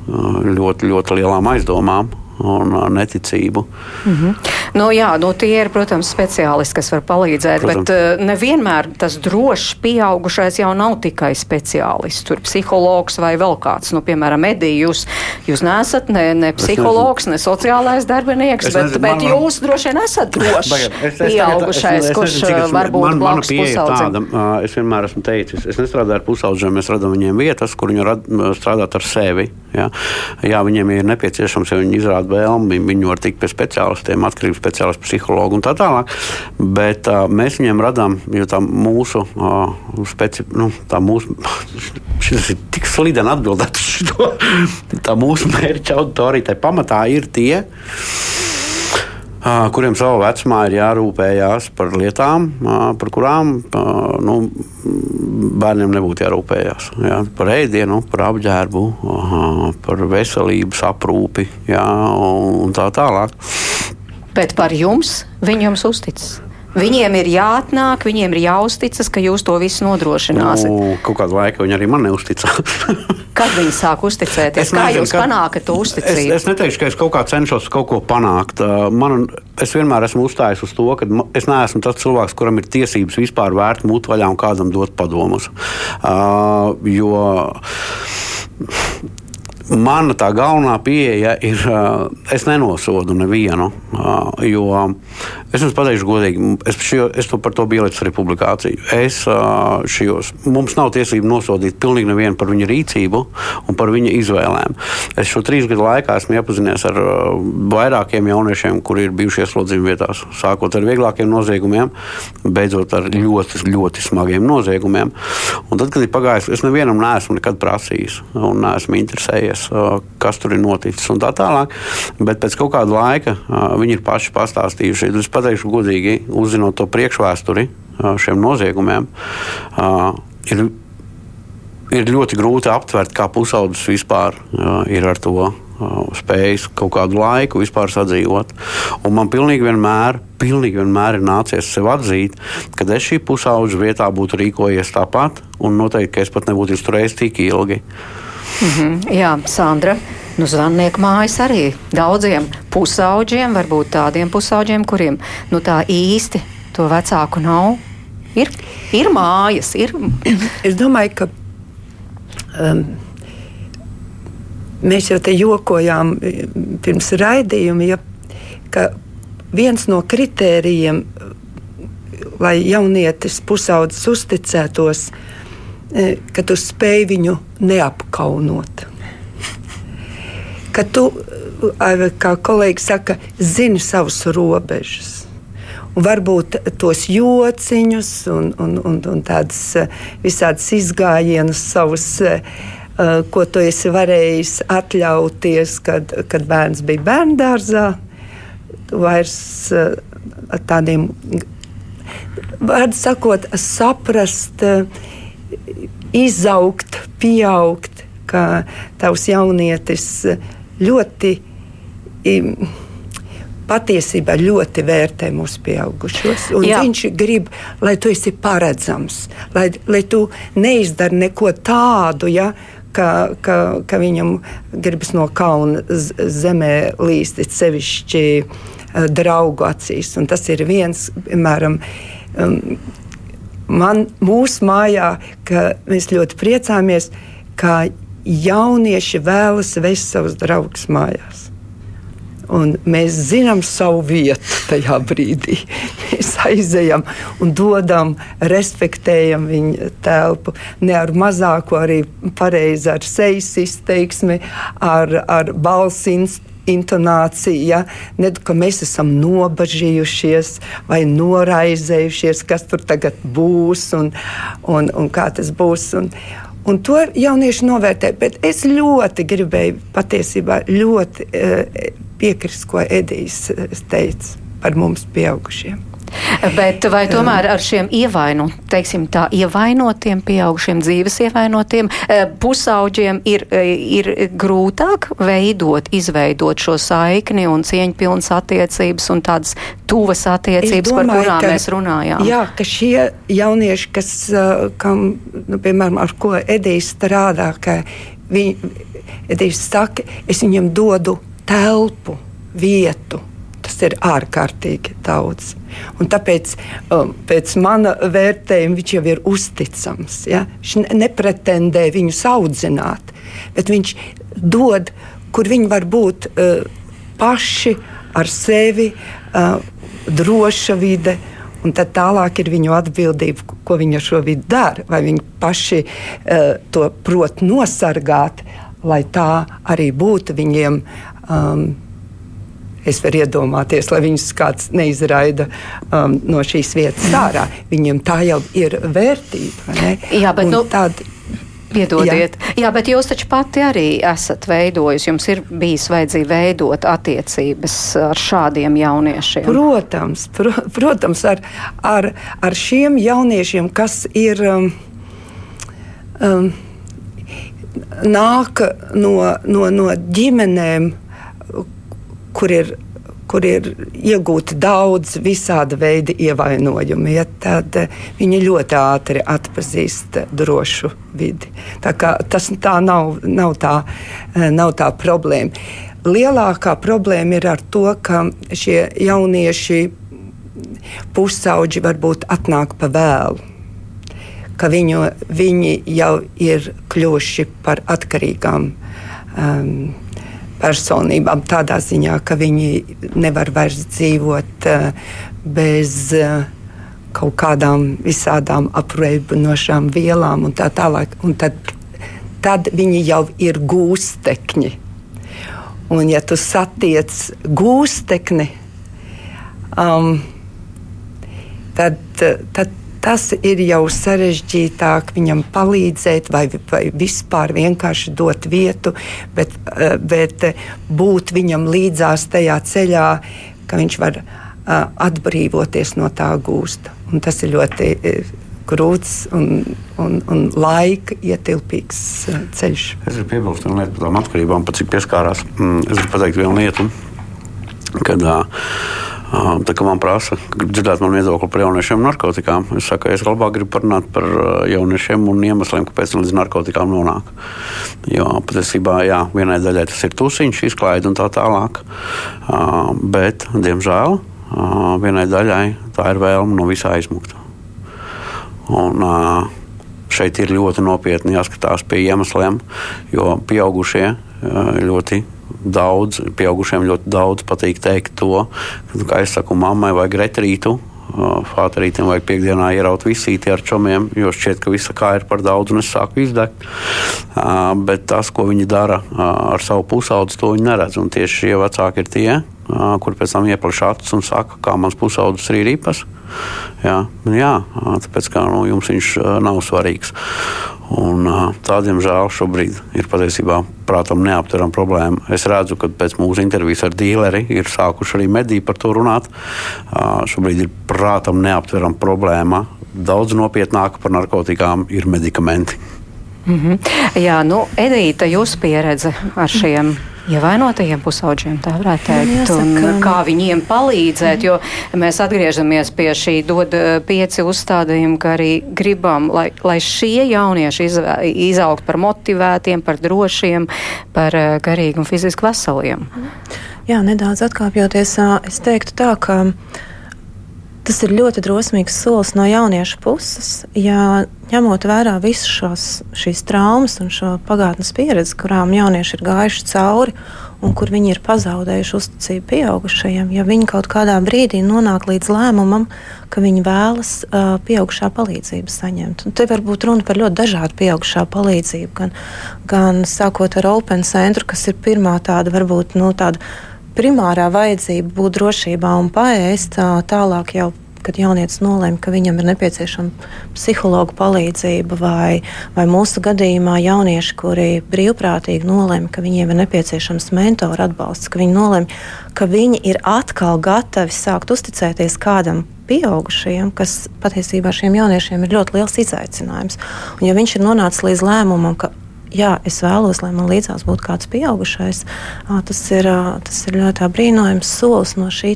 ļoti, ļoti lielām aizdomām. Un uh, neticību. Mm -hmm. nu, jā, nu, tie ir, protams, speciālisti, kas var palīdzēt, protams. bet uh, nevienmēr tas drošs pieaugušais jau nav tikai speciālists. Tur psihologs vai vēl kāds, nu, piemēram, Edija, jūs, jūs neesat ne, ne psihologs, ne sociālais darbinieks, bet, nezinu, bet man, jūs droši vien esat drošs pieaugušais, kurš varbūt blakus pusaudzim. Es vienmēr esmu teicis, es nestrādāju ar pusaudziem, mēs radām viņiem vietas, kur viņi var strādāt ar sevi. Ja? Jā, viņiem ir nepieciešams, ja viņi izrāda vēlmi, viņi var tikt pie speciālistiem, atkarības speciālistu, psihologu un tā tālāk. Bet uh, mēs viņiem radām, jo tā mūsu, uh, speci, nu, tā mūsu, šis ir tik slideni atbildēt uz šo, tā mūsu mērķa auditorija, pamatā ir tie kuriem savā vecumā ir jārūpējas par lietām, par kurām nu, bērniem nebūtu jārūpējas. Jā, par ēdienu, par apģērbu, par veselības aprūpi jā, un tā tālāk. Bet par jums viņi jums uzticas? Viņiem ir jāatnāk, viņiem ir jāuzticas, ka jūs to visu nodrošināsiet. Nu, kaut kādu laiku viņi arī man neusticās. Kad viņi sāk uzticēties? Es kā nezinu, jūs kad... panākat to uzticību? Es, es neteikšu, ka es kaut kā cenšos kaut ko panākt. Man, es vienmēr esmu uzstājis uz to, ka es neesmu tas cilvēks, kuram ir tiesības vispār vērt mutu vaļā un kādam dot padomus. Uh, jo Mana tā galvenā pieeja ir, es nenosodu nevienu, jo es jums pateikšu godīgi, es, šio, es to par to biju arī publikāciju. Es šajos, mums nav tiesību nosodīt pilnīgi nevienu par viņa rīcību un par viņa izvēlēm. Es šo trīs gadu laikā esmu iepazinies ar vairākiem jauniešiem, kuri ir bijuši ieslodzījumi vietās, sākot ar vieglākiem noziegumiem, beidzot ar ļoti, ļoti smagiem noziegumiem. Un tad, kad ir pagājis, es nevienam neesmu nekad prasījis un neesmu interesējies skatīties, kas tur ir noticis un tā tālāk. Bet pēc kaut kāda laika viņi ir paši pastāstījuši. Es pateikšu godīgi, uzzinot to priekšvēsturi šiem noziegumiem, ir, ir ļoti grūti aptvert, kā pusaudzis vispār ir ar to spējis kaut kādu laiku vispār sadzīvot. Un man pilnīgi vienmēr, pilnīgi vienmēr ir nācies sev atzīt, ka es šī pusaudža vietā būtu rīkojies tāpat, un noteikti, ka es pat nebūtu izturējis tik ilgi. Mm -hmm. Jā, Sandra. Nu, Zvannieku mājas arī daudziem pusauģiem, varbūt tādiem pusauģiem, kuriem nu, tā īsti to vecāku nav. Ir, ir mājas, ir. Es domāju, ka um, mēs jau te jokojām pirms raidījuma, ja, ka viens no kritērijiem, lai jaunietis pusaudzis uzticētos, ir E, ka tu spēj viņu neapkaunot. Ka tu, kā kolēģi saka, zini savus robežas. Un varbūt tos jociņus un, un, un, un tādas e, visādas izgājienus savus, e, ko tu esi varējis atļauties, kad, kad bērns bija bērngārzā. Vairs tādiem, vārdu sakot, saprast, uh, izaugt, pieaugt, ka tavs jaunietis ļoti. Patiesībā ļoti vērtē mūsu pieaugušos. Viņš grib, lai tu esi paredzams, lai, lai tu neizdari neko tādu, ja, ka, ka, ka viņam gribas no kauna zemē līst, sevišķi uh, draugu acīs. Un tas ir viens, piemēram, man, mūsu mājā, ka mēs ļoti priecājamies, ka jaunieši vēlas vest savus draugus mājās. Un mēs zinām savu vietu tajā brīdī. Mēs aizejam un dodam, respektējam viņa telpu. Ne ar mazāko, arī pareizi ar sejas izteiksmi, ar, ar balss intonācija, ne ka mēs esam nobažījušies vai noraizējušies, kas tur tagad būs un, un, un kā tas būs. Un, Un to jaunieši novērtē. Bet es ļoti gribēju patiesībā ļoti e, piekrist, ko Edijs teica par mums pieaugušiem. Bet vai tomēr ar šiem ievaino, teiksim, tā, ievainotiem, pieaugušiem dzīves ievainotiem eh, pusauģiem ir, eh, ir grūtāk veidot, izveidot šo saikni un cieņpilnas attiecības un tādas tuvas attiecības, domāju, par kurām ka, mēs runājām? Jā, ka šie jaunieši, kas, eh, kam, nu, piemēram, ar ko Edijs strādā, ka viņi, Edijs saka, es viņam dodu telpu vietu. Tas ir ārkārtīgi daudz. Un tāpēc, um, pēc mana vērtējuma, viņš jau ir uzticams. Ja? Viņš nepretendē viņus audzināt, bet viņš dod, kur viņi var būt uh, paši ar sevi, uh, droša vide. Un tad tālāk ir viņu atbildība, ko viņi ar šo vidi dara. Vai viņi paši uh, to prot nosargāt, lai tā arī būtu viņiem. Um, Es varu iedomāties, lai viņus kāds neizraida um, no šīs vietas ārā. Viņiem tā jau ir vērtība. Jā, bet nu, tāda, Piedodiet. Jā. Jā, bet jūs taču pati arī esat veidojis. Jums ir bijis vajadzīga veidot attiecības ar šādiem jauniešiem. Protams, pro, protams ar, ar, ar šiem jauniešiem, kas ir. Um, um, nāk no, no, no ģimenēm, kur ir, kur ir iegūti daudz visāda veida ievainojumi, ja, tad eh, viņi ļoti ātri atpazīst drošu vidi. Tā tas tā nav, nav, tā, eh, nav tā problēma. Lielākā problēma ir ar to, ka šie jaunieši pusauģi varbūt atnāk pa vēlu ka viņu, viņi jau ir kļuvuši par atkarīgām um, personībām, tādā ziņā, ka viņi nevar vairs dzīvot uh, bez uh, kaut kādām visādām apreibinošām vielām un tā tālāk. Un tad, tad viņi jau ir gūstekņi. Un, ja tu satiec gūstekni, um, tad, tad tas ir jau sarežģītāk viņam palīdzēt, vai, vai vispār vienkārši dot vietu, bet, eh, bet būt viņam līdzās tajā ceļā, ka viņš var eh, atbrīvoties no tā gūsta. Un tas ir ļoti eh, grūts un, un, un laika ietilpīgs ceļš. Es gribu piebilst vienu lietu par tām atkarībām, pat cik pieskārās. Mm, es gribu pateikt vienu lietu, kad uh, Tā kā man prasa, dzirdēt manu viedokli par jauniešiem un narkotikām, es saku, es labāk gribu parunāt par jauniešiem un iemesliem, kāpēc līdz narkotikām nonāk. Jo patiesībā, jā, vienai daļai tas ir tusiņš, izklaide un tā tālāk. Bet, diemžēl, vienai daļai tā ir vēlme no visā aizmukt. Un, šeit ir ļoti nopietni jāskatās pie iemesliem, jo pieaugušie ļoti daudz, pieaugušiem ļoti daudz patīk teikt to, ka, es saku, mammai vajag retrītu. Fāterītam vajag piekdienā ieraut visīti ar čomiem, jo šķiet, ka visa kā ir par daudz un es sāku izdegt. Bet tas, ko viņi dara ar savu pusaudzi, to viņi neredz. Un tieši šie vecāki ir tie, kur pēc tam iepleš acis un saka, kā mans pusaudzis ir īpas. Jā, jā, tāpēc kā nu, jums viņš nav svarīgs. Un, tā, diemžēl, šobrīd ir patiesībā prātam neaptverama problēma. Es redzu, ka pēc mūsu intervijas ar dīleri ir sākuši arī mediji par to runāt. Šobrīd ir prātam neaptverama problēma. Daudz nopietnāka par narkotikām ir medikamenti. Mm -hmm. Jā, nu, Edīte, jūsu pieredze ar šiem. Mm ievainotajiem pusauģiem, tā varētu teikt, Jāsaka, un kā viņiem palīdzēt, mm. jo mēs atgriežamies pie šī dod eh, pieci uzstādījuma, ka arī gribam, lai, lai šie jaunieši iz, izaugt par motivētiem, par drošiem, par eh, garīgi un fiziski veseliem. Jā, nedaudz atkāpjoties, es teiktu tā, ka Tas ir ļoti drosmīgs solis no jauniešu puses, ja ņemot vērā visas šīs traumas un šo pagātnes pieredzi, kurām jaunieši ir gājuši cauri un kur viņi ir pazaudējuši uzticību pieaugušajiem, ja viņi kaut kādā brīdī nonāk līdz lēmumam, ka viņi vēlas uh, pieaugušā palīdzību saņemt. Un te var būt runa par ļoti dažādu pieaugušā palīdzību, gan, gan sākot ar Open Centru, kas ir pirmā tāda varbūt nu, tāda primārā vajadzība būt drošībā un paēst, tālāk jau kad jaunietis nolēma, ka viņam ir nepieciešama psihologa palīdzība, vai, vai mūsu gadījumā jaunieši, kuri brīvprātīgi nolēma, ka viņiem ir nepieciešams mentora atbalsts, ka viņi nolēma, ka viņi ir atkal gatavi sākt uzticēties kādam pieaugušajiem, kas patiesībā šiem jauniešiem ir ļoti liels izaicinājums. Un, ja viņš ir nonācis līdz lēmumam, ka jā, es vēlos, lai man līdzās būtu kāds pieaugušais. Tas ir, tas ir ļoti brīnojams solis no šī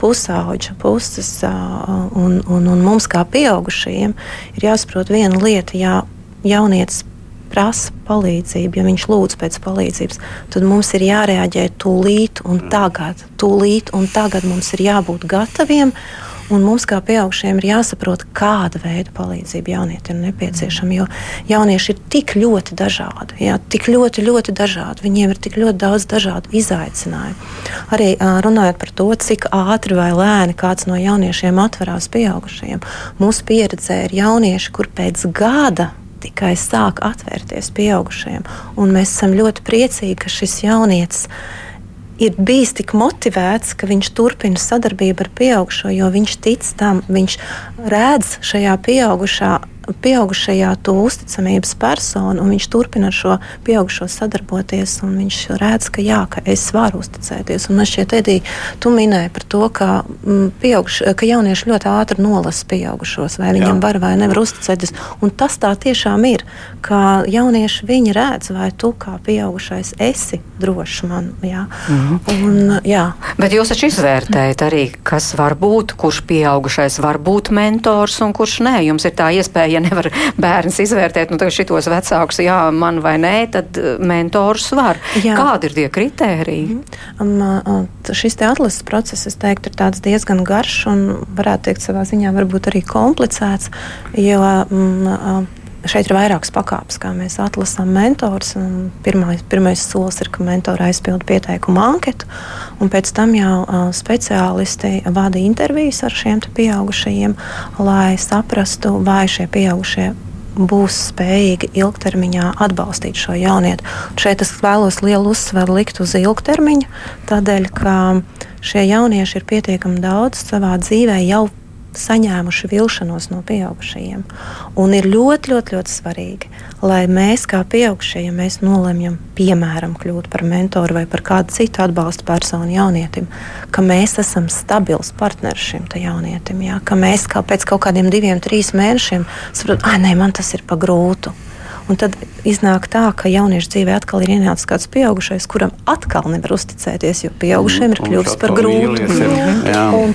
pusauģa puses. Un, un, un mums, kā pieaugušajiem, ir jāsaprot viena lieta, ja jaunietis prasa palīdzību, ja viņš lūdz pēc palīdzības, tad mums ir jārēģē tūlīt un tagad. Tūlīt un tagad mums ir jābūt gataviem. Un mums, kā pieaugušiem, ir jāsaprot, kāda veida palīdzība jaunietim ir nepieciešama. Jo jaunieši ir tik ļoti dažādi, jā, tik ļoti, ļoti dažādi. Viņiem ir tik ļoti daudz dažādu izaicinājumu. Arī runājot par to, cik ātri vai lēni kāds no jauniešiem atverās pieaugušajiem. Mūsu pieredzē ir jaunieši, kur pēc gada tikai sāk atvērties pieaugušajiem. Un mēs esam ļoti priecīgi, ka šis jaunietis ir bijis tik motivēts, ka viņš turpina sadarbību ar pieaugušo, jo viņš tic tam, viņš redz šajā pieaugušā pieaugušajā to uzticamības personu, un viņš turpina ar šo pieaugušo sadarboties. Viņš redz, ka, jā, ka es varu uzticēties. Un man šķiet, Edija, tu minēji par to, ka, mm, pieauguš, ka jaunieši ļoti ātri nolasa pieaugušos, vai viņam jā. var vai nevar uzticēties. Un tas tā tiešām ir, ka jaunieši viņi redz, vai tu kā pieaugušais esi drošs man. Jā. Mhm. Un, jā. Bet jūs taču izvērtējat arī, kas var būt, kurš pieaugušais var būt mentors un kurš nē. Jums ir tā iespēja ja nevar bērns izvērtēt, nu, šitos vecākus, jā, man vai nē, tad eh, mentors var. Jā. Kādi ir tie kritēriji? Mm. Um, šis te atlases process, es teiktu, ir diezgan garš un varētu teikt savā ziņā varbūt arī komplicēts, jo um, šeit ir vairākas pakāpes, kā mēs atlasām mentors. Pirmais, solis ir, ka mentori aizpild pieteikumu anketu, un pēc tam jau uh, speciālisti vada intervijas ar šiem pieaugušajiem, lai saprastu, vai šie pieaugušie būs spējīgi ilgtermiņā atbalstīt šo jaunieti. Un šeit es vēlos lielu uzsvaru likt uz ilgtermiņu, tādēļ, ka šie jaunieši ir pietiekami daudz savā dzīvē jau saņēmuši vilšanos no pieaugušajiem. Un ir ļoti, ļoti, ļoti svarīgi, lai mēs, kā pieaugušie, ja mēs nolemjam, piemēram, kļūt par mentoru vai par kādu citu atbalsta personu jaunietim, ka mēs esam stabils partneris šim jaunietim. Jā, ka mēs kā pēc kaut kādiem diviem, trīs mēnešiem saprotam, ah, nē, man tas ir pa grūtu. Un tad iznāk tā, ka jauniešu dzīvē atkal ir ienācis kāds pieaugušais, kuram atkal nevar uzticēties, jo pieaugušiem ir kļuvis par grūtu.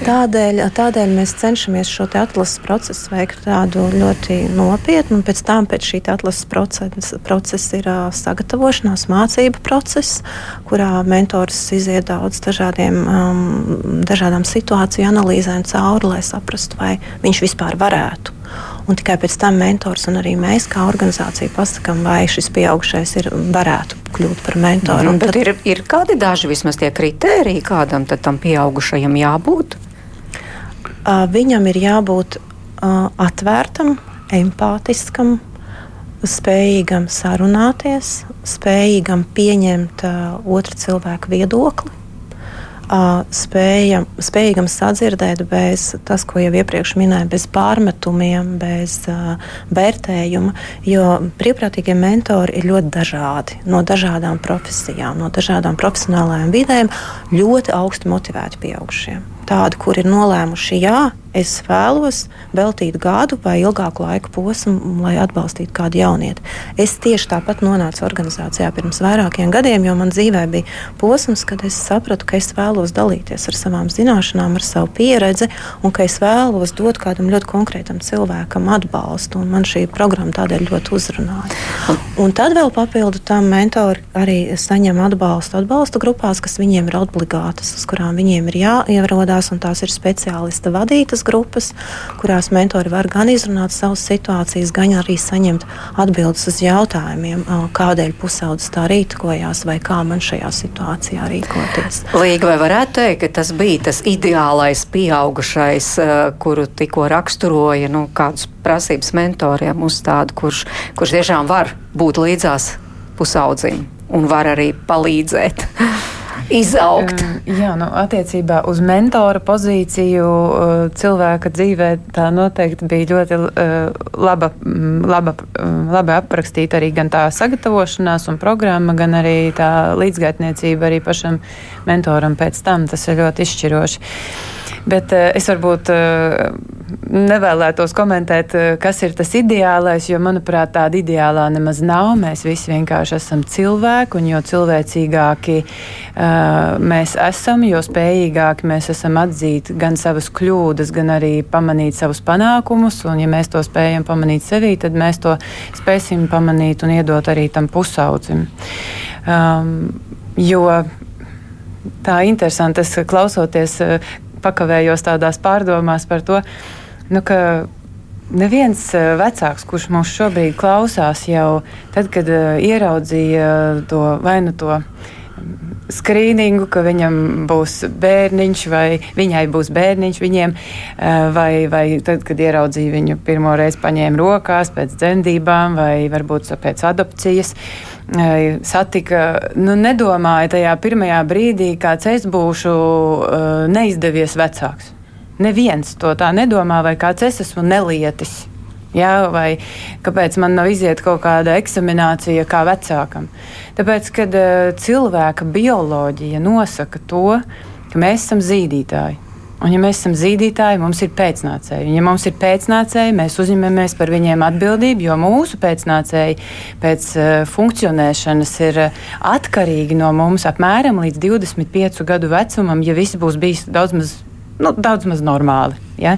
Tādēļ, tādēļ mēs cenšamies šo atlases procesu veikt tādu ļoti nopietnu, un pēc tam pēc šī atlases procesa, procesa ir uh, sagatavošanās, mācību process, kurā mentors iziet daudz dažādiem, um, dažādām situāciju analīzēm cauri, lai saprastu, vai viņš vispār varētu Un tikai pēc tam mentors un arī mēs, kā organizācija, pasakām, vai šis pieaugušais ir, varētu kļūt par mentoru. Mm, bet tad... ir, ir kādi daži vismaz tie kritēriji, kādam tam pieaugušajam jābūt? Uh, viņam ir jābūt uh, atvērtam, empātiskam, spējīgam sarunāties, spējīgam pieņemt uh, otra cilvēka viedokli spējam, spējīgam sadzirdēt bez tas, ko jau iepriekš minēju, bez pārmetumiem, bez uh, vērtējuma. Jo brīvprātīgie mentori ir ļoti dažādi, no dažādām profesijām, no dažādām profesionālajām vidēm, ļoti augsti motivēti pieaugušie. Tādi, kur ir nolēmuši, jā, es vēlos veltīt gadu vai ilgāku laiku posmu, lai atbalstītu kādu jaunieti. Es tieši tāpat nonācu organizācijā pirms vairākiem gadiem, jo man dzīvē bija posms, kad es sapratu, ka es vēlos dalīties ar savām zināšanām, ar savu pieredzi, un ka es vēlos dot kādam ļoti konkrētam cilvēkam atbalstu. Man šī programma tādēļ ļoti uzrunāja. Un tad vēl papildu tam mentori arī saņem atbalstu atbalsta grupās, kas viņiem ir obligātas, uz kurām viņiem ir jāierodās, tās ir speciālista vadītas grupas, kurās mentori var gan izrunāt savas situācijas, gan arī saņemt atbildes uz jautājumiem, kādēļ pusaudzis tā rīkojās vai kā man šajā situācijā rīkoties. Līga, vai varētu teikt, ka tas bija tas ideālais pieaugušais, kuru tikko raksturoja, nu, kādus prasības mentoriem uzstāda, kurš, kurš tiešām var būt līdzās pusaudzim un var arī palīdzēt. izaugt. Jā, nu, attiecībā uz mentora pozīciju cilvēka dzīvē tā noteikti bija ļoti laba, laba, labi aprakstīta arī gan tā sagatavošanās un programma, gan arī tā līdzgaitniecība arī pašam mentoram pēc tam. Tas ir ļoti izšķiroši. Bet es varbūt nevēlētos komentēt, kas ir tas ideālais, jo, manuprāt, tāda ideālā nemaz nav. Mēs visi vienkārši esam cilvēki, un jo cilvēcīgāki uh, mēs esam, jo spējīgāki mēs esam atzīt gan savas kļūdas, gan arī pamanīt savus panākumus. Un, ja mēs to spējam pamanīt sevī, tad mēs to spēsim pamanīt un iedot arī tam pusaudzim. Um, jo tā interesanti, es klausoties, pakavējos tādās pārdomās par to, nu, ka neviens vecāks, kurš mūs šobrīd klausās, jau tad, kad ieraudzīja to vai nu to skrīningu, ka viņam būs bērniņš vai viņai būs bērniņš viņiem, vai, vai tad, kad ieraudzīja viņu pirmo reizi paņēma rokās pēc dzemdībām vai varbūt pēc adopcijas. Satika, nu, nedomāja tajā pirmajā brīdī, kāds es būšu neizdevies vecāks. Neviens to tā nedomā, vai kāds es esmu nelietis. Jā, vai kāpēc man nav iziet kaut kāda eksaminācija kā vecākam? Tāpēc, kad cilvēka bioloģija nosaka to, ka mēs esam zīdītāji. Un, ja mēs esam zīdītāji, mums ir pēcnācēji. Un, ja mums ir pēcnācēji, mēs uzņemamies par viņiem atbildību, jo mūsu pēcnācēji pēc uh, funkcionēšanas ir uh, atkarīgi no mums apmēram līdz 25 gadu vecumam, ja viss būs bijis daudz maz nu, daudz maz normāli. Ja?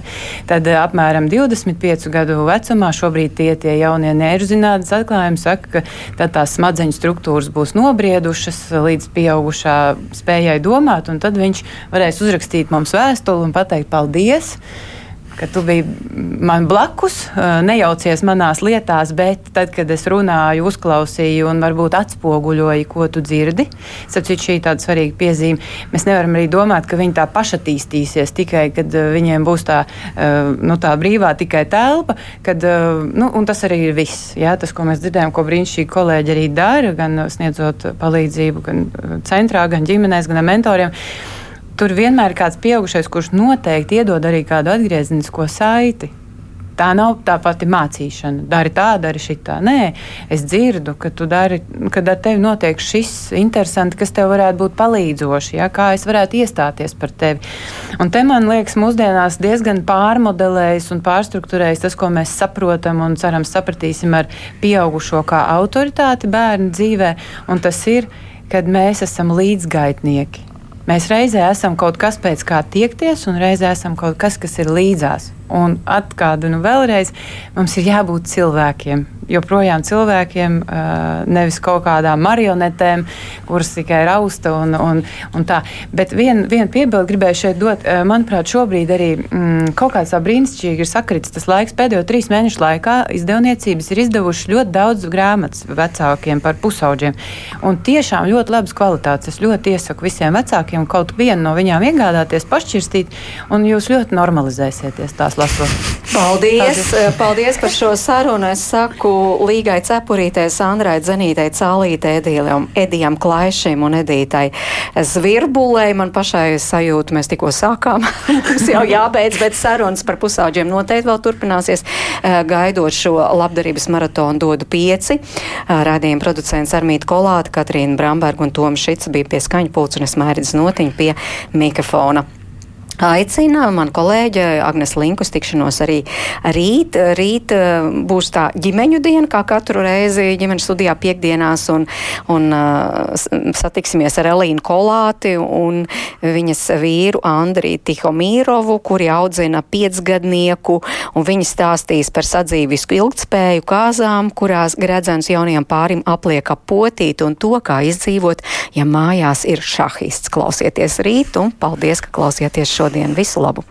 Tad eh, apmēram 25 gadu vecumā šobrīd tie, tie jaunie neirzinātnes atklājumi saka, ka tās smadzeņu struktūras būs nobriedušas līdz pieaugušā spējai domāt, un tad viņš varēs uzrakstīt mums vēstuli un pateikt paldies ka tu biji man blakus, nejaucies manās lietās, bet tad, kad es runāju, uzklausīju un varbūt atspoguļoju, ko tu dzirdi, sapratu, šī ir tāda svarīga piezīme. Mēs nevaram arī domāt, ka viņi tā pašattīstīsies tikai, kad viņiem būs tā, nu, tā brīvā tikai telpa, kad, nu, un tas arī ir viss. Jā, tas, ko mēs dzirdējām, ko brīnišķīgi kolēģi arī dara, gan sniedzot palīdzību, gan centrā, gan ģimenēs, gan mentoriem tur vienmēr ir kāds pieaugušais, kurš noteikti iedod arī kādu atgriezenisko saiti. Tā nav tā pati mācīšana. Dari tā, dari šitā. Nē, es dzirdu, ka tu dari, kad ar tevi notiek šis interesants, kas tev varētu būt palīdzoši, ja, kā es varētu iestāties par tevi. Un te man liekas, mūsdienās diezgan pārmodelējis un pārstruktūrējis tas, ko mēs saprotam un cerams sapratīsim ar pieaugušo kā autoritāti bērnu dzīvē, un tas ir, kad mēs esam līdzgaitnieki. Mēs reizē esam kaut kas pēc kā tiekties, un reizē esam kaut kas, kas ir līdzās. Un atgādinu vēlreiz, mums ir jābūt cilvēkiem. Joprojām cilvēkiem, nevis kaut kādām marionetēm, kuras tikai rausta un, un, un tā. Bet vienu vien piebildu gribēju šeit dot. Manuprāt, šobrīd arī mm, kaut kāds brīnišķīgi ir sakritis tas laiks. Pēdējo trīs mēnešu laikā izdevniecības ir izdevušas ļoti daudz grāmatas vecākiem par pusauģiem. Un tiešām ļoti labas kvalitātes. Es ļoti iesaku visiem vecākiem kaut vienu no viņām iegādāties, pašķirstīt, un jūs ļoti normalizēsieties tās lasot. Paldies! Paldies, paldies par šo sarunu. Es saku Līgai Cepurītē, Sandrai Zenītei, Cālītē, Edijam, Edijam Klaišim un Edītai Zvirbulei. Man pašai sajūta, mēs tikko sākām. Mums jau jābeidz, bet sarunas par pusauģiem noteikti vēl turpināsies. Eh, gaidot šo labdarības maratonu dodu pieci. Eh, Radījuma producents Armīta Kolāta, Katrīna Bramberga un Toms Šits bija pie un es mērķis notiņu pie mikrofona. Aicina man kolēģe Agnes Linkus tikšanos arī rīt. Rīt eh, būs tā ģimeņu diena, kā katru reizi ģimeņu studijā piekdienās, un, un uh, satiksimies ar Elīnu Kolāti un viņas vīru Andriju Tihomīrovu, kuri audzina piecgadnieku, un viņi stāstīs par sadzīvisku ilgtspēju kāzām, kurās gredzens jaunajam pārim apliek ap potīt, un to, kā izdzīvot, ja mājās ir šahists. Klausieties rīt, un paldies, ka klausieties šo šodien. Visu labu!